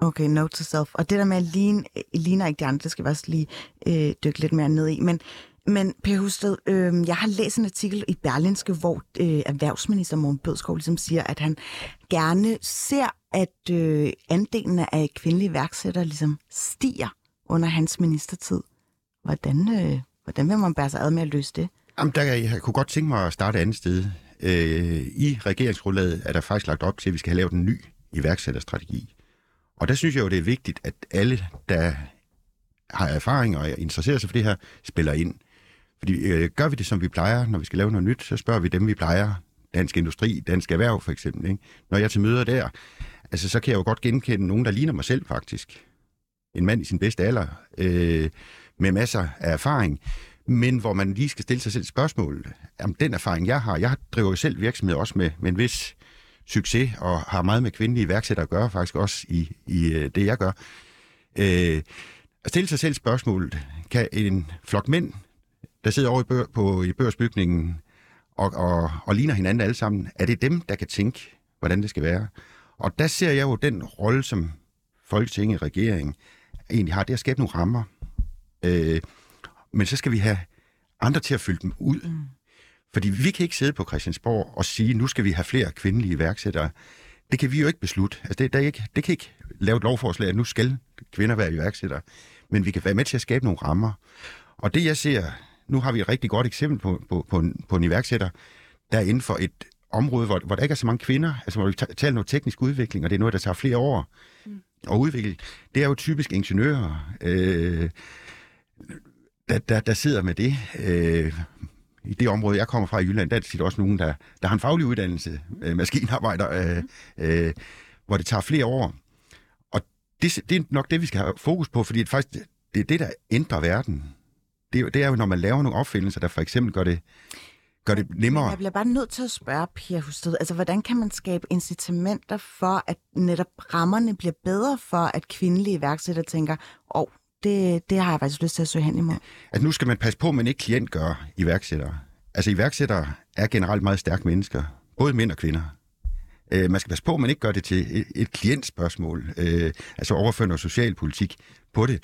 Okay, note to self. Og det der med at ligne, ligner ikke de andre, det skal vi også lige øh, dykke lidt mere ned i. Men, men Per Husted, øh, jeg har læst en artikel i Berlinske, hvor øh, erhvervsminister Morten Bødskov ligesom siger, at han gerne ser, at øh, andelen af kvindelige iværksættere ligesom stiger under hans ministertid. Hvordan, øh, hvordan vil man bære sig ad med at løse det? Jamen, der, jeg kunne godt tænke mig at starte et andet sted. Øh, I regeringsgrundlaget er der faktisk lagt op til, at vi skal have lavet en ny iværksætterstrategi. Og der synes jeg jo, det er vigtigt, at alle, der har erfaring og interesserer sig for det her, spiller ind. Fordi øh, gør vi det, som vi plejer, når vi skal lave noget nyt, så spørger vi dem, vi plejer. Dansk Industri, Dansk Erhverv for eksempel. Ikke? Når jeg er til møder der, altså, så kan jeg jo godt genkende nogen, der ligner mig selv faktisk. En mand i sin bedste alder, øh, med masser af erfaring, men hvor man lige skal stille sig selv spørgsmålet, om Jamen, den erfaring, jeg har, jeg driver jo selv virksomhed også med, med en vis succes, og har meget med kvindelige iværksættere at gøre, faktisk også i, i øh, det, jeg gør. Øh, at stille sig selv spørgsmålet, kan en flok mænd, der sidder over i, bør, på, i børsbygningen og, og, og ligner hinanden alle sammen, er det dem, der kan tænke, hvordan det skal være? Og der ser jeg jo den rolle, som Folketinget, regeringen, egentlig har, det er at skabe nogle rammer. Øh, men så skal vi have andre til at fylde dem ud. Mm. Fordi vi kan ikke sidde på Christiansborg og sige, nu skal vi have flere kvindelige iværksættere. Det kan vi jo ikke beslutte. Altså det, der er ikke, det kan ikke lave et lovforslag, at nu skal kvinder være iværksættere. Men vi kan være med til at skabe nogle rammer. Og det jeg ser, nu har vi et rigtig godt eksempel på, på, på, en, på en iværksætter, der er inden for et område, hvor, hvor der ikke er så mange kvinder, altså hvor vi taler noget teknisk udvikling, og det er noget, der tager flere år mm. at udvikle. Det er jo typisk ingeniører, øh, der, der, der sidder med det. Øh, I det område, jeg kommer fra i Jylland, der er det også nogen, der, der har en faglig uddannelse, øh, maskinarbejder, øh, øh, hvor det tager flere år. Og det, det er nok det, vi skal have fokus på, fordi det, faktisk, det er det, der ændrer verden. Det, er jo- det er jo, når man laver nogle opfindelser, der for eksempel gør det, gør det nemmere. Jeg bliver bare nødt til at spørge, Pia Husted, altså hvordan kan man skabe incitamenter for, at netop rammerne bliver bedre for, at kvindelige iværksættere tænker, åh, oh, det, det har jeg faktisk lyst til at søge hen imod. at nu skal man passe på, at man ikke klientgør iværksættere. Altså iværksættere er generelt meget stærke mennesker, både mænd og kvinder. Øh, man skal passe på, at man ikke gør det til et, et klientspørgsmål, øh, altså overføre noget socialpolitik på det.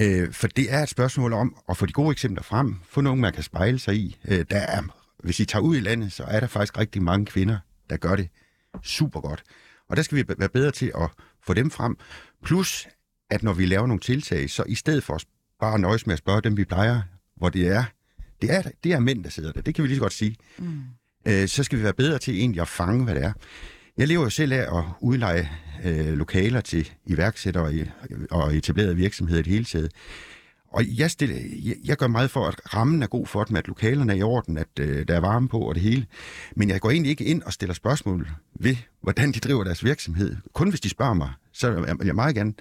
Øh, for det er et spørgsmål om at få de gode eksempler frem, få nogen, man kan spejle sig i. Øh, der er, hvis I tager ud i landet, så er der faktisk rigtig mange kvinder, der gør det super godt. Og der skal vi være bedre til at få dem frem. Plus, at når vi laver nogle tiltag, så i stedet for bare at nøjes med at spørge dem, vi plejer, hvor det er, det er, det er mænd, der sidder der. Det kan vi lige så godt sige. Mm. Øh, så skal vi være bedre til egentlig at fange, hvad det er. Jeg lever jo selv af at udleje øh, lokaler til iværksættere og, etablerede virksomheder i det hele taget. Og jeg, stiller, jeg, jeg gør meget for, at rammen er god for dem, at lokalerne er i orden, at øh, der er varme på og det hele. Men jeg går egentlig ikke ind og stiller spørgsmål ved, hvordan de driver deres virksomhed. Kun hvis de spørger mig, så vil jeg meget gerne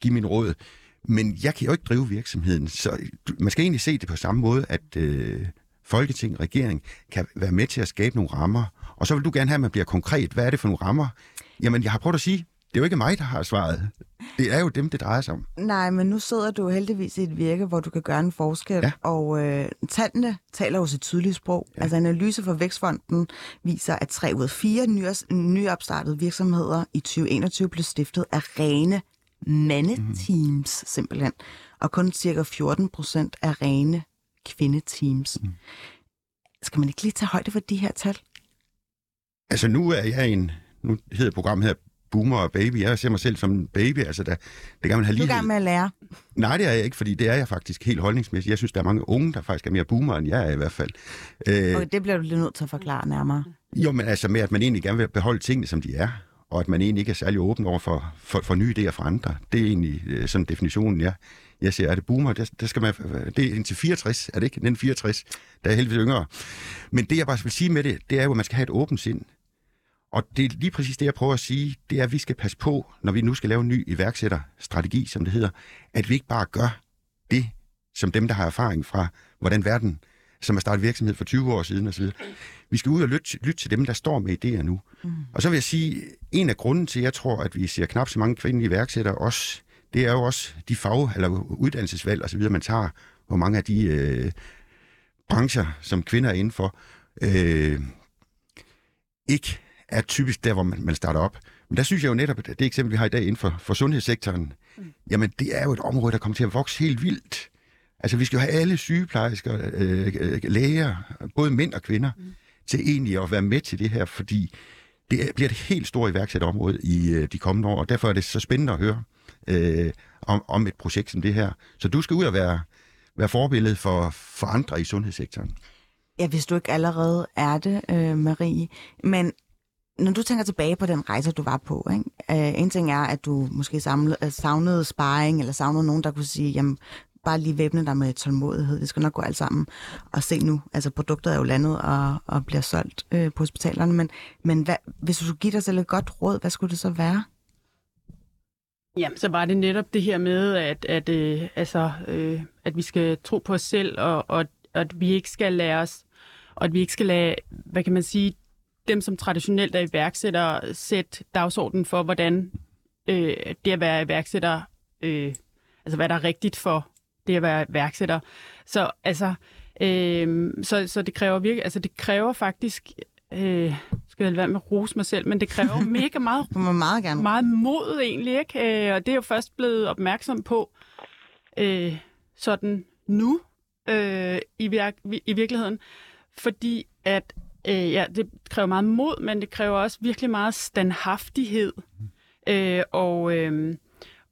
give min råd. Men jeg kan jo ikke drive virksomheden, så man skal egentlig se det på samme måde, at øh, Folketing, regering kan være med til at skabe nogle rammer. Og så vil du gerne have, at man bliver konkret. Hvad er det for nogle rammer? Jamen, jeg har prøvet at sige, det er jo ikke mig, der har svaret. Det er jo dem, det drejer sig om. Nej, men nu sidder du heldigvis i et virke, hvor du kan gøre en forskel, Ja. og øh, tallene taler jo sit tydelige sprog. Ja. Altså analyse fra Vækstfonden viser, at tre ud af fire nyers- nyopstartede virksomheder i 2021 blev stiftet af rene mandeteams, mm. simpelthen. Og kun cirka 14 procent af rene kvindeteams. Mm. Skal man ikke lige tage højde for de her tal? Altså, nu er jeg en... Nu hedder programmet her Boomer og Baby. Jeg ser mig selv som en baby. Altså, der, det kan man have Du er lige... gang med at lære. Nej, det er jeg ikke, fordi det er jeg faktisk helt holdningsmæssigt. Jeg synes, der er mange unge, der faktisk er mere boomer, end jeg er i hvert fald. Øh, Og det bliver du lige nødt til at forklare nærmere. Jo, men altså med, at man egentlig gerne vil beholde tingene, som de er, og at man egentlig ikke er særlig åben over for, for, for nye idéer fra andre. Det er egentlig øh, sådan definitionen, jeg, jeg ser. Er det boomer? Der, der skal man, det er indtil 64, er det ikke? Den 64, der er heldigvis yngre. Men det, jeg bare vil sige med det, det er jo, at man skal have et åbent sind. Og det er lige præcis det, jeg prøver at sige, det er, at vi skal passe på, når vi nu skal lave en ny iværksætterstrategi, som det hedder, at vi ikke bare gør det, som dem, der har erfaring fra, hvordan verden, som har startet virksomhed for 20 år siden osv. Vi skal ud og lytte, lytte til dem, der står med idéer nu. Mm. Og så vil jeg sige, en af grunden til, at jeg tror, at vi ser knap så mange kvindelige iværksættere også, det er jo også de fag- eller uddannelsesvalg osv., man tager, hvor mange af de øh, brancher, som kvinder er inden for, øh, ikke er typisk der, hvor man, man starter op. Men der synes jeg jo netop, at det eksempel, vi har i dag inden for, for sundhedssektoren, mm. jamen det er jo et område, der kommer til at vokse helt vildt. Altså vi skal jo have alle sygeplejersker, øh, øh, læger, både mænd og kvinder, mm. til egentlig at være med til det her, fordi det er- bliver et helt stort iværksætterområde i øh, de kommende år, og derfor er det så spændende at høre øh, om, om et projekt som det her. Så du skal ud og være, være forbillede for, for andre i sundhedssektoren. Ja, hvis du ikke allerede er det, øh, Marie. Men når du tænker tilbage på den rejse, du var på, ikke? Øh, en ting er, at du måske samlede, øh, savnede sparring, eller savnede nogen, der kunne sige, jamen, bare lige væbne dig med tålmodighed. Det skal nok gå alt sammen. Og se nu, altså produktet er jo landet og, og bliver solgt øh, på hospitalerne, men, men hvad, hvis du skulle give dig selv et godt råd, hvad skulle det så være? Jamen, så var det netop det her med, at, at, øh, altså, øh, at vi skal tro på os selv, og, og at vi ikke skal lade os, og at vi ikke skal lade, hvad kan man sige, dem som traditionelt er iværksættere, sætte dagsordenen for, hvordan øh, det at være iværksætter, øh, altså hvad der er rigtigt for det at være iværksætter. Så altså, øh, så, så det kræver virkelig, altså det kræver faktisk, øh, skal jeg være med at rose mig selv, men det kræver *laughs* mega meget må meget gerne. meget mod egentlig, ikke? Øh, og det er jo først blevet opmærksom på øh, sådan nu øh, i, virk, i virkeligheden, fordi at øh, ja, det kræver meget mod, men det kræver også virkelig meget standhaftighed. Øh, og, øh,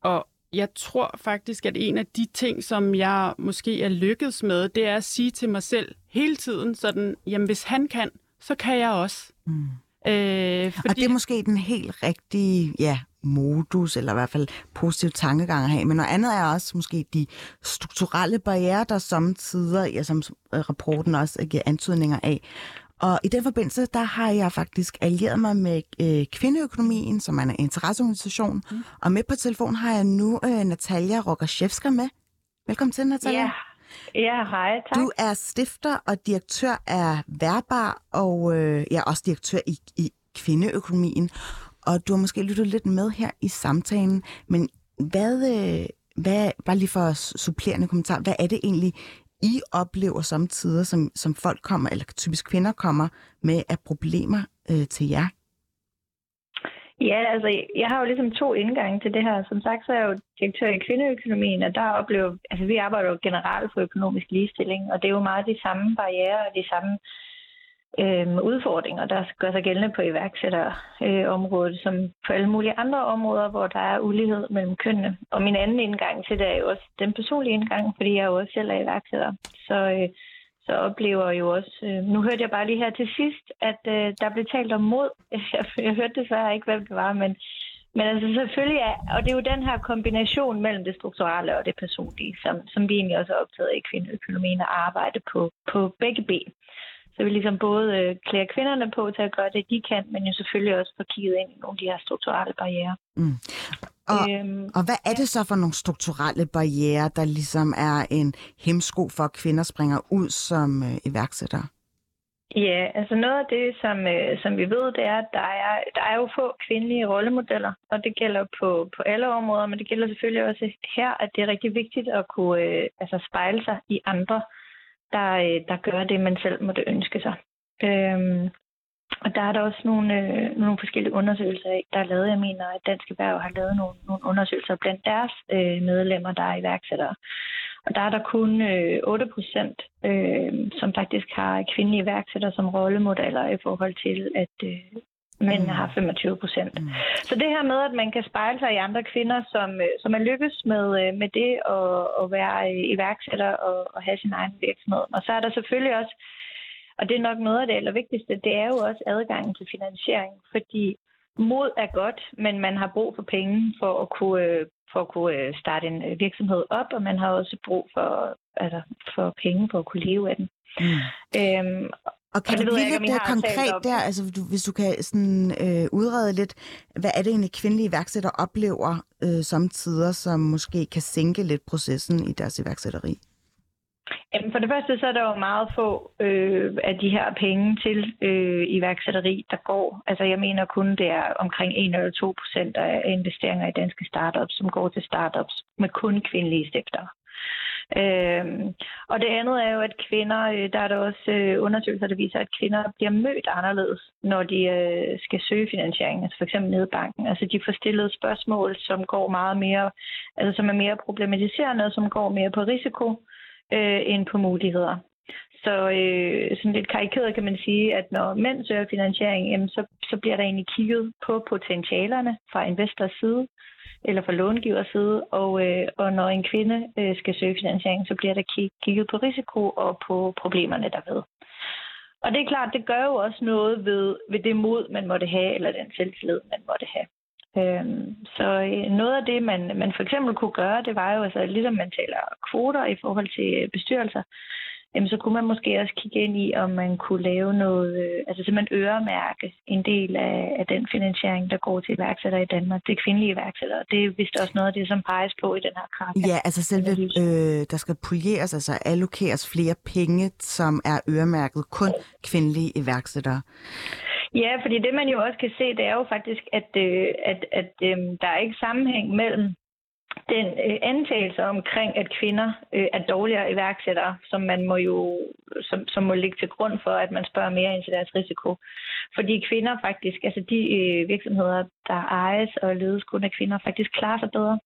og jeg tror faktisk, at en af de ting, som jeg måske er lykkedes med, det er at sige til mig selv hele tiden sådan, jamen hvis han kan, så kan jeg også. Mm. Øh, Og det er måske den helt rigtige ja, modus, eller i hvert fald positiv tankegang at have. Men noget andet er også måske de strukturelle barriere, der samtidig, ja, som rapporten også giver antydninger af. Og i den forbindelse, der har jeg faktisk allieret mig med øh, Kvindeøkonomien, som er en interesseorganisation. Mm. Og med på telefon har jeg nu øh, Natalia Rogaszewska med. Velkommen til, Natalia. Ja. Ja, hej, tak. Du er stifter og direktør af Værbar, og øh, jeg er også direktør i, i Kvindeøkonomien. Og du har måske lyttet lidt med her i samtalen, men hvad, øh, hvad bare lige for supplerende kommentar, hvad er det egentlig, i oplever samtidig, som, som folk kommer, eller typisk kvinder kommer med af problemer øh, til jer? Ja, altså, jeg har jo ligesom to indgange til det her. Som sagt, så er jeg jo direktør i kvindeøkonomien, og der oplever, altså vi arbejder jo generelt for økonomisk ligestilling, og det er jo meget de samme barriere og de samme øh, øh, udfordringer, der gør sig gældende på iværksætterområdet, øh, som på alle mulige andre områder, hvor der er ulighed mellem kønnene. Og min anden indgang til det er jo også den personlige indgang, fordi jeg jo også selv er iværksætter. Så, øh, så oplever jeg jo også... Øh, nu hørte jeg bare lige her til sidst, at øh, der blev talt om mod. *laughs* Jeg, jeg hørte desværre ikke, hvem det var, men, men altså selvfølgelig er... Og det er jo den her kombination mellem det strukturelle og det personlige, som, som vi egentlig også er optaget i kvindeøkonomien at arbejde på, på begge ben. Så vi ligesom både øh, klæder kvinderne på til at gøre det, de kan, men jo selvfølgelig også få kigget ind i nogle af de her strukturelle barriere. Mm. Og, øhm, og hvad er det så for nogle strukturelle barriere, der ligesom er en hemsko for, at kvinder springer ud som øh, iværksættere? Ja, altså noget af det, som, øh, som vi ved, det er, at der er, der er jo få kvindelige rollemodeller, og det gælder på, på alle områder, men det gælder selvfølgelig også her, at det er rigtig vigtigt at kunne øh, altså spejle sig i andre øh, Øh, der gør det, man selv måtte ønske sig. Øhm, og der er der også nogle, øh, nogle forskellige undersøgelser, der er lavet. Jeg mener, at Dansk Erhverv har lavet nogle, nogle undersøgelser blandt deres øh, medlemmer, der er iværksættere. Og der er der kun øh, 8 procent, øh, som faktisk har kvindelige iværksættere som rollemodeller i forhold til, at, øh, men mm. har 25 procent. Mm. Så det her med, at man kan spejle sig i andre kvinder, som, øh, som er lykkes med, øh, med det at, at være iværksætter og, og have sin egen virksomhed. Og så er der selvfølgelig også, og det er nok noget af det allervigtigste, det er jo også adgangen til finansiering, fordi mod er godt, men man har brug for penge for at kunne, øh, for at kunne starte en virksomhed op, og man har også brug for, altså, for penge for at kunne leve af den. Mm. Øhm, og kan og du blive lidt konkret der, altså du, hvis du kan sådan, øh, udrede lidt, hvad er det egentlig kvindelige iværksættere oplever øh, samtidig, som måske kan sænke lidt processen i deres iværksætteri? Jamen for det første så er der jo meget få øh, af de her penge til øh, iværksætteri, der går. Altså jeg mener kun, det er omkring 1 eller 2 procent af investeringer i danske startups, som går til startups med kun kvindelige stiftere. Øhm, og det andet er jo, at kvinder, øh, der er der også øh, undersøgelser, der viser, at kvinder bliver mødt anderledes, når de øh, skal søge finansiering, altså for eksempel ned i banken. Altså de får stillet spørgsmål, som går meget mere, altså som er mere problematiserende, og som går mere på risiko øh, end på muligheder. Så øh, sådan lidt karikeret kan man sige, at når mænd søger finansiering, jamen, så, så bliver der egentlig kigget på potentialerne fra investors side, eller fra långivers side, og, øh, og når en kvinde øh, skal søge finansiering, så bliver der kigget på risiko og på problemerne derved. Og det er klart, det gør jo også noget ved, ved det mod, man måtte have, eller den selvtillid, man måtte have. Øhm, så øh, noget af det, man, man for eksempel kunne gøre, det var jo, altså, ligesom man taler kvoter i forhold til bestyrelser, jamen, så kunne man måske også kigge ind i, om man kunne lave noget, øh, altså simpelthen øremærke en del af, af den finansiering, der går til iværksættere i Danmark. Det er kvindelige iværksættere. Det er vist også noget af det, som peges på i den her kraft. Ja, altså selve, øh, der skal polieres, altså allokeres flere penge, som er øremærket kun kvindelige iværksættere. Ja, fordi det man jo også kan se, det er jo faktisk, at, øh, at, at øh, der er ikke sammenhæng mellem den øh, antagelse omkring, at kvinder øh, er dårligere iværksættere, som man må jo som, som må ligge til grund for, at man spørger mere ind til deres risiko. Fordi kvinder faktisk, altså de øh, virksomheder, der ejes og ledes kun af kvinder, faktisk klarer sig bedre.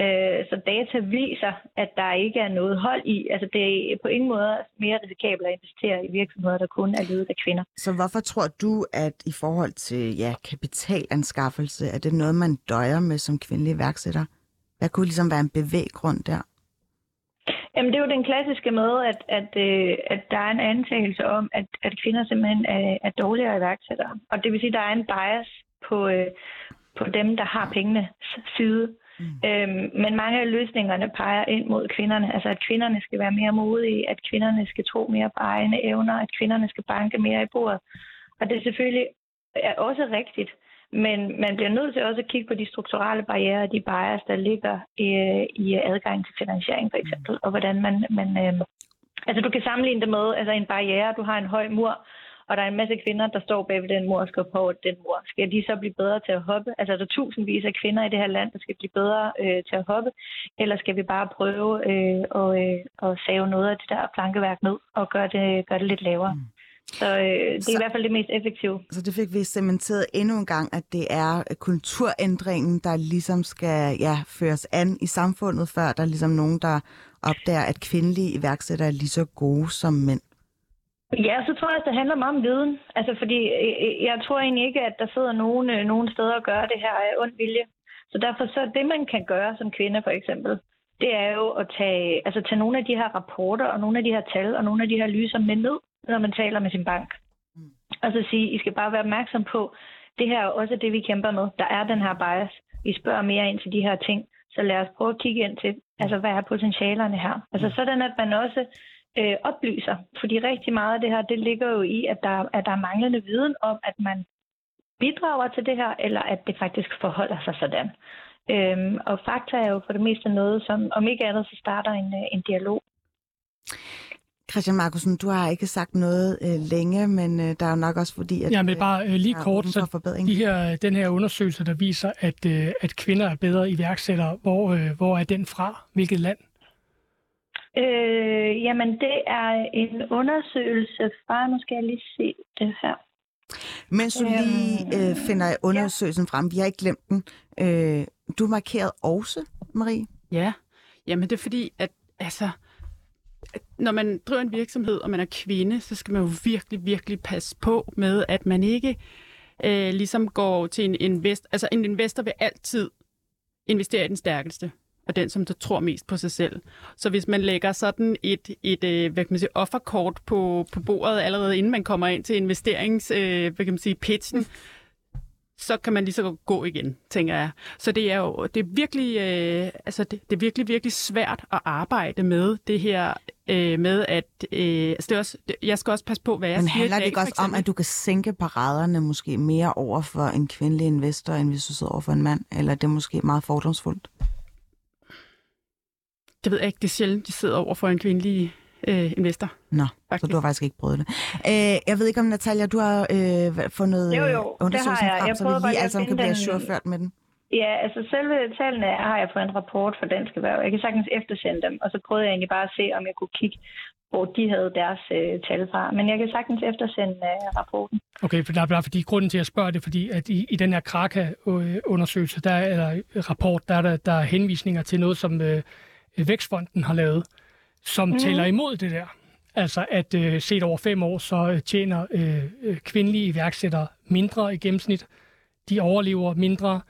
Øh, så data viser, at der ikke er noget hold i. Altså det er på ingen måde mere risikabelt at investere i virksomheder, der kun er ledet af kvinder. Så hvorfor tror du, at i forhold til ja, kapitalanskaffelse, er det noget, man døjer med som kvindelig iværksætter? Hvad kunne ligesom være en bevæggrund der? Jamen, det er jo den klassiske med, at, at, øh, at der er en antagelse om, at, at kvinder simpelthen er, er dårligere iværksættere. Og det vil sige, at der er en bias på, øh, på dem, der har pengene side. Mm. Øhm, men mange af løsningerne peger ind mod kvinderne. Altså, at kvinderne skal være mere modige, at kvinderne skal tro mere på egne evner, at kvinderne skal banke mere i bordet. Og det er selvfølgelig er også rigtigt. Men man bliver nødt til også at kigge på de strukturelle barriere, de bias, der ligger øh, i, i adgang til finansiering for eksempel, og hvordan man, man øh, altså du kan sammenligne det med altså en barriere, du har en høj mur, og der er en masse kvinder, der står bag ved den mur og skal på den mur. Skal de så blive bedre til at hoppe? Altså, der er tusindvis af kvinder i det her land, der skal blive bedre øh, til at hoppe. Eller skal vi bare prøve øh, at, øh, at save noget af det der plankeværk ned og gøre det, gøre det lidt lavere? Mm. Så øh, det er så, i hvert fald det mest effektive. Så det fik vi cementeret endnu en gang, at det er kulturændringen, der ligesom skal ja, føres an i samfundet, før der er ligesom nogen, der opdager, at kvindelige iværksættere er lige så gode som mænd. Ja, så tror jeg, at det handler meget om viden. Altså, fordi øh, øh, jeg tror egentlig ikke, at der sidder nogen, øh, nogen steder og gør det her af ond vilje. Så derfor så det, man kan gøre som kvinde for eksempel, det er jo at tage, altså tage nogle af de her rapporter og nogle af de her tal og nogle af de her lyser med ned når man taler med sin bank. Mm. Og så sige, I skal bare være opmærksom på, det her er også det, vi kæmper med. Der er den her bias. Vi spørger mere ind til de her ting. Så lad os prøve at kigge ind til, altså hvad er potentialerne her? Altså mm. sådan, at man også øh, oplyser. Fordi rigtig meget af det her, det ligger jo i, at der, at der er manglende viden om, at man bidrager til det her, eller at det faktisk forholder sig sådan. Øhm, og fakta er jo for det meste noget, som om ikke andet, så starter en, øh, en dialog. Christian Markusen, du har ikke sagt noget øh, længe, men øh, der er jo nok også fordi, at... Ja, men bare øh, lige kort, så de her, den her undersøgelse, der viser, at, øh, at kvinder er bedre iværksættere, hvor, øh, hvor er den fra? Hvilket land? Øh, jamen, det er en undersøgelse fra, nu skal jeg lige se det her. Mens du lige øh, øh finder undersøgelsen ja. frem, vi har ikke glemt den. Øh, du markeret også, Marie? Ja, jamen det er fordi, at altså, når man driver en virksomhed, og man er kvinde, så skal man jo virkelig, virkelig passe på med, at man ikke øh, ligesom går til en investor. Altså en investor vil altid investere i den stærkeste, og den, som der tror mest på sig selv. Så hvis man lægger sådan et, et øh, hvad kan man sige, offerkort på, på bordet allerede inden man kommer ind til investerings, øh, hvad kan man sige, pitchen, mm så kan man lige så gå igen, tænker jeg. Så det er jo det er virkelig, øh, altså det, det er virkelig, virkelig svært at arbejde med det her øh, med, at øh, altså det er også, det, jeg skal også passe på, hvad jeg Men siger. Men handler det ikke også om, at du kan sænke paraderne måske mere over for en kvindelig investor, end hvis du sidder over for en mand? Eller er det måske meget fordomsfuldt? Det ved jeg ikke. Det er sjældent, de sidder over for en kvindelig øh, investor. Nå, faktisk. så du har faktisk ikke prøvet det. Øh, jeg ved ikke om, Natalia, du har øh, fundet jo, jo, undersøgelsen frem, jeg så vi lige alle sammen kan blive ajourført med den. Ja, altså selve tallene har jeg fået en rapport fra Dansk Erhverv. Jeg kan sagtens eftersende dem, og så prøvede jeg egentlig bare at se, om jeg kunne kigge, hvor de havde deres øh, tal fra. Men jeg kan sagtens eftersende øh, rapporten. Okay, for der er bare fordi grunden til at spørge det, fordi at i, i den her Kraka-undersøgelse, der er, eller rapport, der er der, der er henvisninger til noget, som øh, Vækstfonden har lavet, som mm. tæller imod det der. Altså at øh, set over fem år, så øh, tjener øh, øh, kvindelige iværksættere mindre i gennemsnit. De overlever mindre.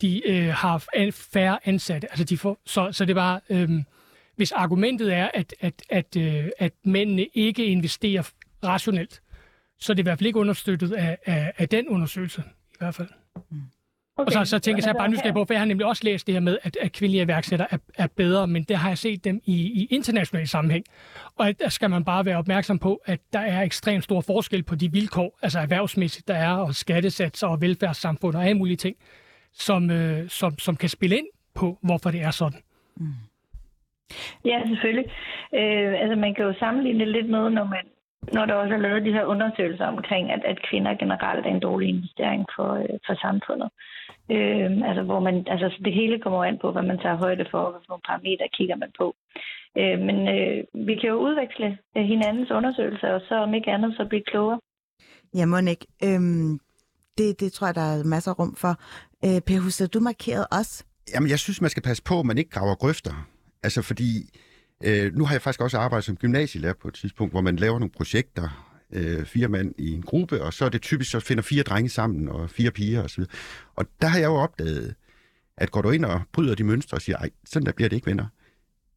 De øh, har færre ansatte. Altså de får, så, så det var, øh, hvis argumentet er, at, at, at, øh, at mændene ikke investerer rationelt, så er det i hvert fald ikke understøttet af, af, af den undersøgelse i hvert fald. Mm. Okay. Og så, så tænker jeg bare nysgerrig på, for jeg har nemlig også læst det her med, at, at kvindelige iværksættere er, er bedre, men det har jeg set dem i, i international sammenhæng. Og der skal man bare være opmærksom på, at der er ekstremt stor forskel på de vilkår, altså erhvervsmæssigt, der er, og skattesatser og velfærdssamfund og alle mulige ting, som, øh, som, som kan spille ind på, hvorfor det er sådan. Mm. Ja, selvfølgelig. Øh, altså man kan jo sammenligne det lidt med, når man når der også er lavet de her undersøgelser omkring, at, at kvinder generelt er en dårlig investering for, øh, for samfundet. Øh, altså, hvor man, altså, det hele kommer an på, hvad man tager højde for, og hvilke parametre kigger man på. Øh, men øh, vi kan jo udveksle øh, hinandens undersøgelser, og så om ikke andet, så blive klogere. Ja, Monik, øhm, det, det tror jeg, der er masser af rum for. Øh, per Husted, du markerede også. Jamen, jeg synes, man skal passe på, at man ikke graver grøfter. Altså, fordi øh, nu har jeg faktisk også arbejdet som gymnasielærer på et tidspunkt, hvor man laver nogle projekter, øh, fire mand i en gruppe, og så er det typisk, så finder fire drenge sammen, og fire piger osv. Og, og der har jeg jo opdaget, at går du ind og bryder de mønstre og siger, ej, sådan der bliver det ikke venner,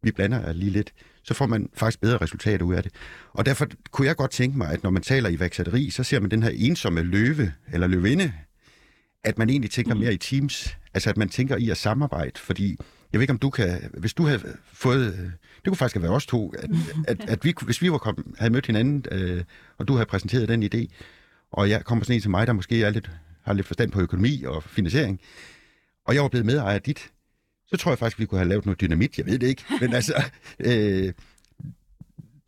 vi blander lige lidt, så får man faktisk bedre resultater ud af det. Og derfor kunne jeg godt tænke mig, at når man taler i iværksætteri, så ser man den her ensomme løve eller løvinde, at man egentlig tænker mere i teams. Altså, at man tænker i at samarbejde, fordi jeg ved ikke, om du kan... Hvis du havde fået... Det kunne faktisk have været os to, at, at, at vi, hvis vi var kommet, havde mødt hinanden, øh, og du havde præsenteret den idé, og jeg kommer sådan en til mig, der måske er lidt, har lidt forstand på økonomi og finansiering, og jeg var blevet medejer af dit, så tror jeg faktisk, vi kunne have lavet noget dynamit. Jeg ved det ikke. Men altså, *laughs* øh,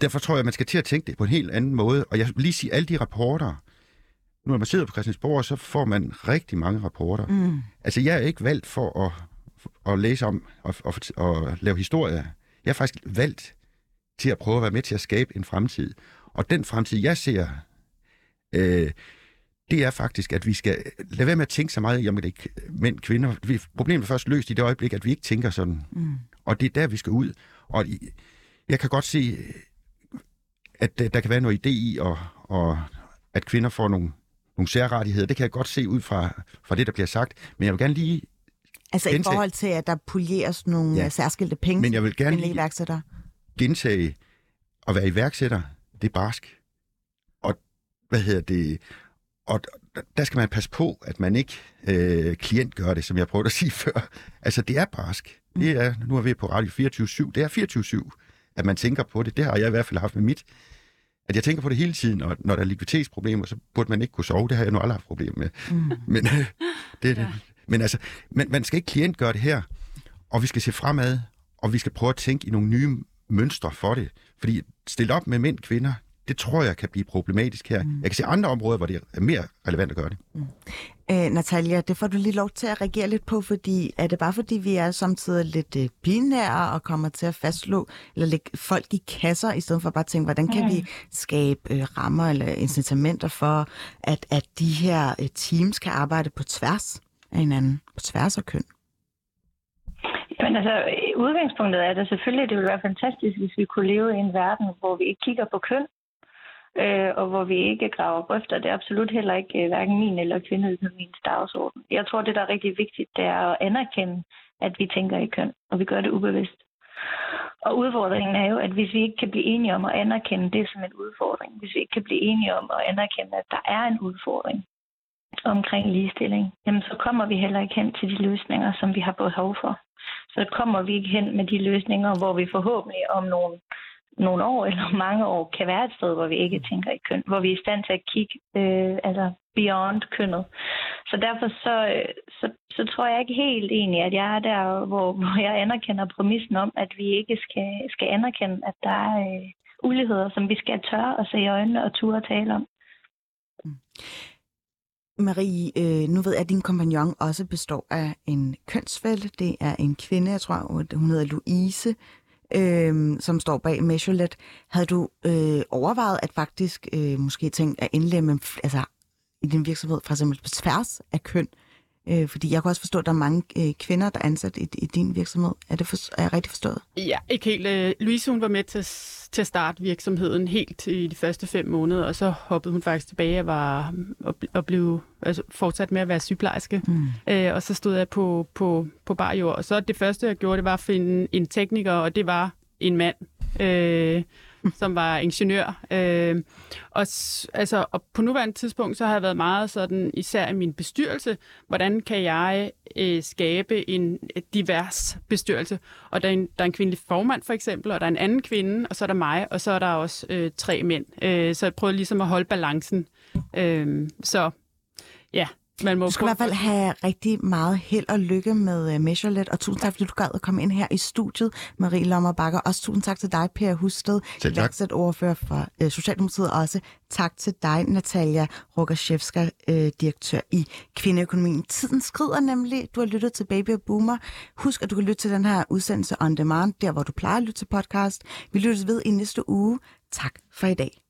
derfor tror jeg, at man skal til at tænke det på en helt anden måde. Og jeg vil lige sige, alle de rapporter, nu når man sidder på Christiansborg, så får man rigtig mange rapporter. Mm. Altså, jeg er ikke valgt for at, at læse om og, og, og lave historier. Jeg er faktisk valgt til at prøve at være med til at skabe en fremtid. Og den fremtid, jeg ser, øh, det er faktisk, at vi skal lade være med at tænke så meget om, det ikke mænd, kvinder. Vi, problemet er først løst i det øjeblik, at vi ikke tænker sådan. Mm. Og det er der, vi skal ud. Og jeg kan godt se, at der kan være noget idé i, og, og at kvinder får nogle, nogle særrettigheder. Det kan jeg godt se ud fra, fra det, der bliver sagt. Men jeg vil gerne lige... Altså gentage, i forhold til, at der polieres nogle ja, særskilte penge men jeg vil gerne iværksætter. gentage, at være iværksætter, det er barsk. Og hvad hedder det? Og der skal man passe på, at man ikke øh, klient gør det, som jeg prøvede at sige *laughs* før. Altså, det er barsk. Det er, nu er vi på Radio 24-7. Det er 24-7, at man tænker på det. Det har jeg i hvert fald haft med mit. At jeg tænker på det hele tiden, og når der er likviditetsproblemer, så burde man ikke kunne sove. Det har jeg nu aldrig haft problemer med. Mm. *laughs* Men, øh, det, det. Ja. Men altså, man, man skal ikke klient gøre det her, og vi skal se fremad, og vi skal prøve at tænke i nogle nye mønstre for det. Fordi stille op med mænd og kvinder, det tror jeg kan blive problematisk her. Mm. Jeg kan se andre områder, hvor det er mere relevant at gøre det. Mm. Æ, Natalia, det får du lige lov til at reagere lidt på, fordi er det bare fordi, vi er samtidig lidt øh, binære og kommer til at fastslå, eller lægge folk i kasser, i stedet for bare at tænke, hvordan kan mm. vi skabe øh, rammer eller incitamenter for, at, at de her øh, teams kan arbejde på tværs af hinanden, på tværs af køn? Men altså, udgangspunktet er det selvfølgelig, det ville være fantastisk, hvis vi kunne leve i en verden, hvor vi ikke kigger på køn, øh, og hvor vi ikke graver grøfter. Det er absolut heller ikke øh, hverken min eller kvindeøkonomiens dagsorden. Jeg tror, det, der er rigtig vigtigt, det er at anerkende, at vi tænker i køn, og vi gør det ubevidst. Og udfordringen er jo, at hvis vi ikke kan blive enige om at anerkende det som en udfordring, hvis vi ikke kan blive enige om at anerkende, at der er en udfordring omkring ligestilling, jamen så kommer vi heller ikke hen til de løsninger, som vi har behov for. Så kommer vi ikke hen med de løsninger, hvor vi forhåbentlig om nogle nogle år eller *laughs* mange år kan være et sted, hvor vi ikke tænker i køn, hvor vi er i stand til at kigge øh, altså beyond kønnet. Så derfor så, øh, så, så tror jeg ikke helt egentlig, at jeg er der, hvor, *laughs* hvor jeg anerkender præmissen om, at vi ikke skal, skal anerkende, at der er øh, uligheder, som vi skal tørre at se i øjnene og ture tale om. Mm. Marie, øh, nu ved jeg, at din kompagnon også består af en kønsfælde. Det er en kvinde, jeg tror, hun hedder Louise, øh, som står bag Measurelet. Havde du øh, overvejet at faktisk øh, måske tænke at indlemme altså, i din virksomhed for eksempel på tværs af køn? Øh, fordi jeg kan også forstå, at der er mange øh, kvinder, der er ansat i, i din virksomhed. Er det for, er jeg rigtig forstået? Ja, ikke helt. Øh, Louise hun var med til, til at starte virksomheden helt i de første fem måneder, og så hoppede hun faktisk tilbage og, var, og, og blev altså, fortsat med at være sygeplejerske. Mm. Øh, og så stod jeg på, på, på bar jord. Og så det første, jeg gjorde, det var at finde en tekniker, og det var en mand. Øh, som var ingeniør. Øh, og, altså, og på nuværende tidspunkt, så har jeg været meget sådan, især i min bestyrelse, hvordan kan jeg øh, skabe en divers bestyrelse. Og der er, en, der er en kvindelig formand for eksempel, og der er en anden kvinde, og så er der mig, og så er der også øh, tre mænd. Øh, så jeg prøvede ligesom at holde balancen. Øh, så ja, man må du skal i hvert fald have rigtig meget held og lykke med uh, Measurelet, og tusind tak, fordi du gad at komme ind her i studiet, Marie Lommer Bakker. Også tusind tak til dig, Per Husted, overfører for uh, Socialdemokratiet. Også tak til dig, Natalia Rogaszewska, uh, direktør i Kvindeøkonomien. Tiden skrider nemlig. Du har lyttet til Baby og Boomer. Husk, at du kan lytte til den her udsendelse on demand, der hvor du plejer at lytte til podcast. Vi lyttes ved i næste uge. Tak for i dag.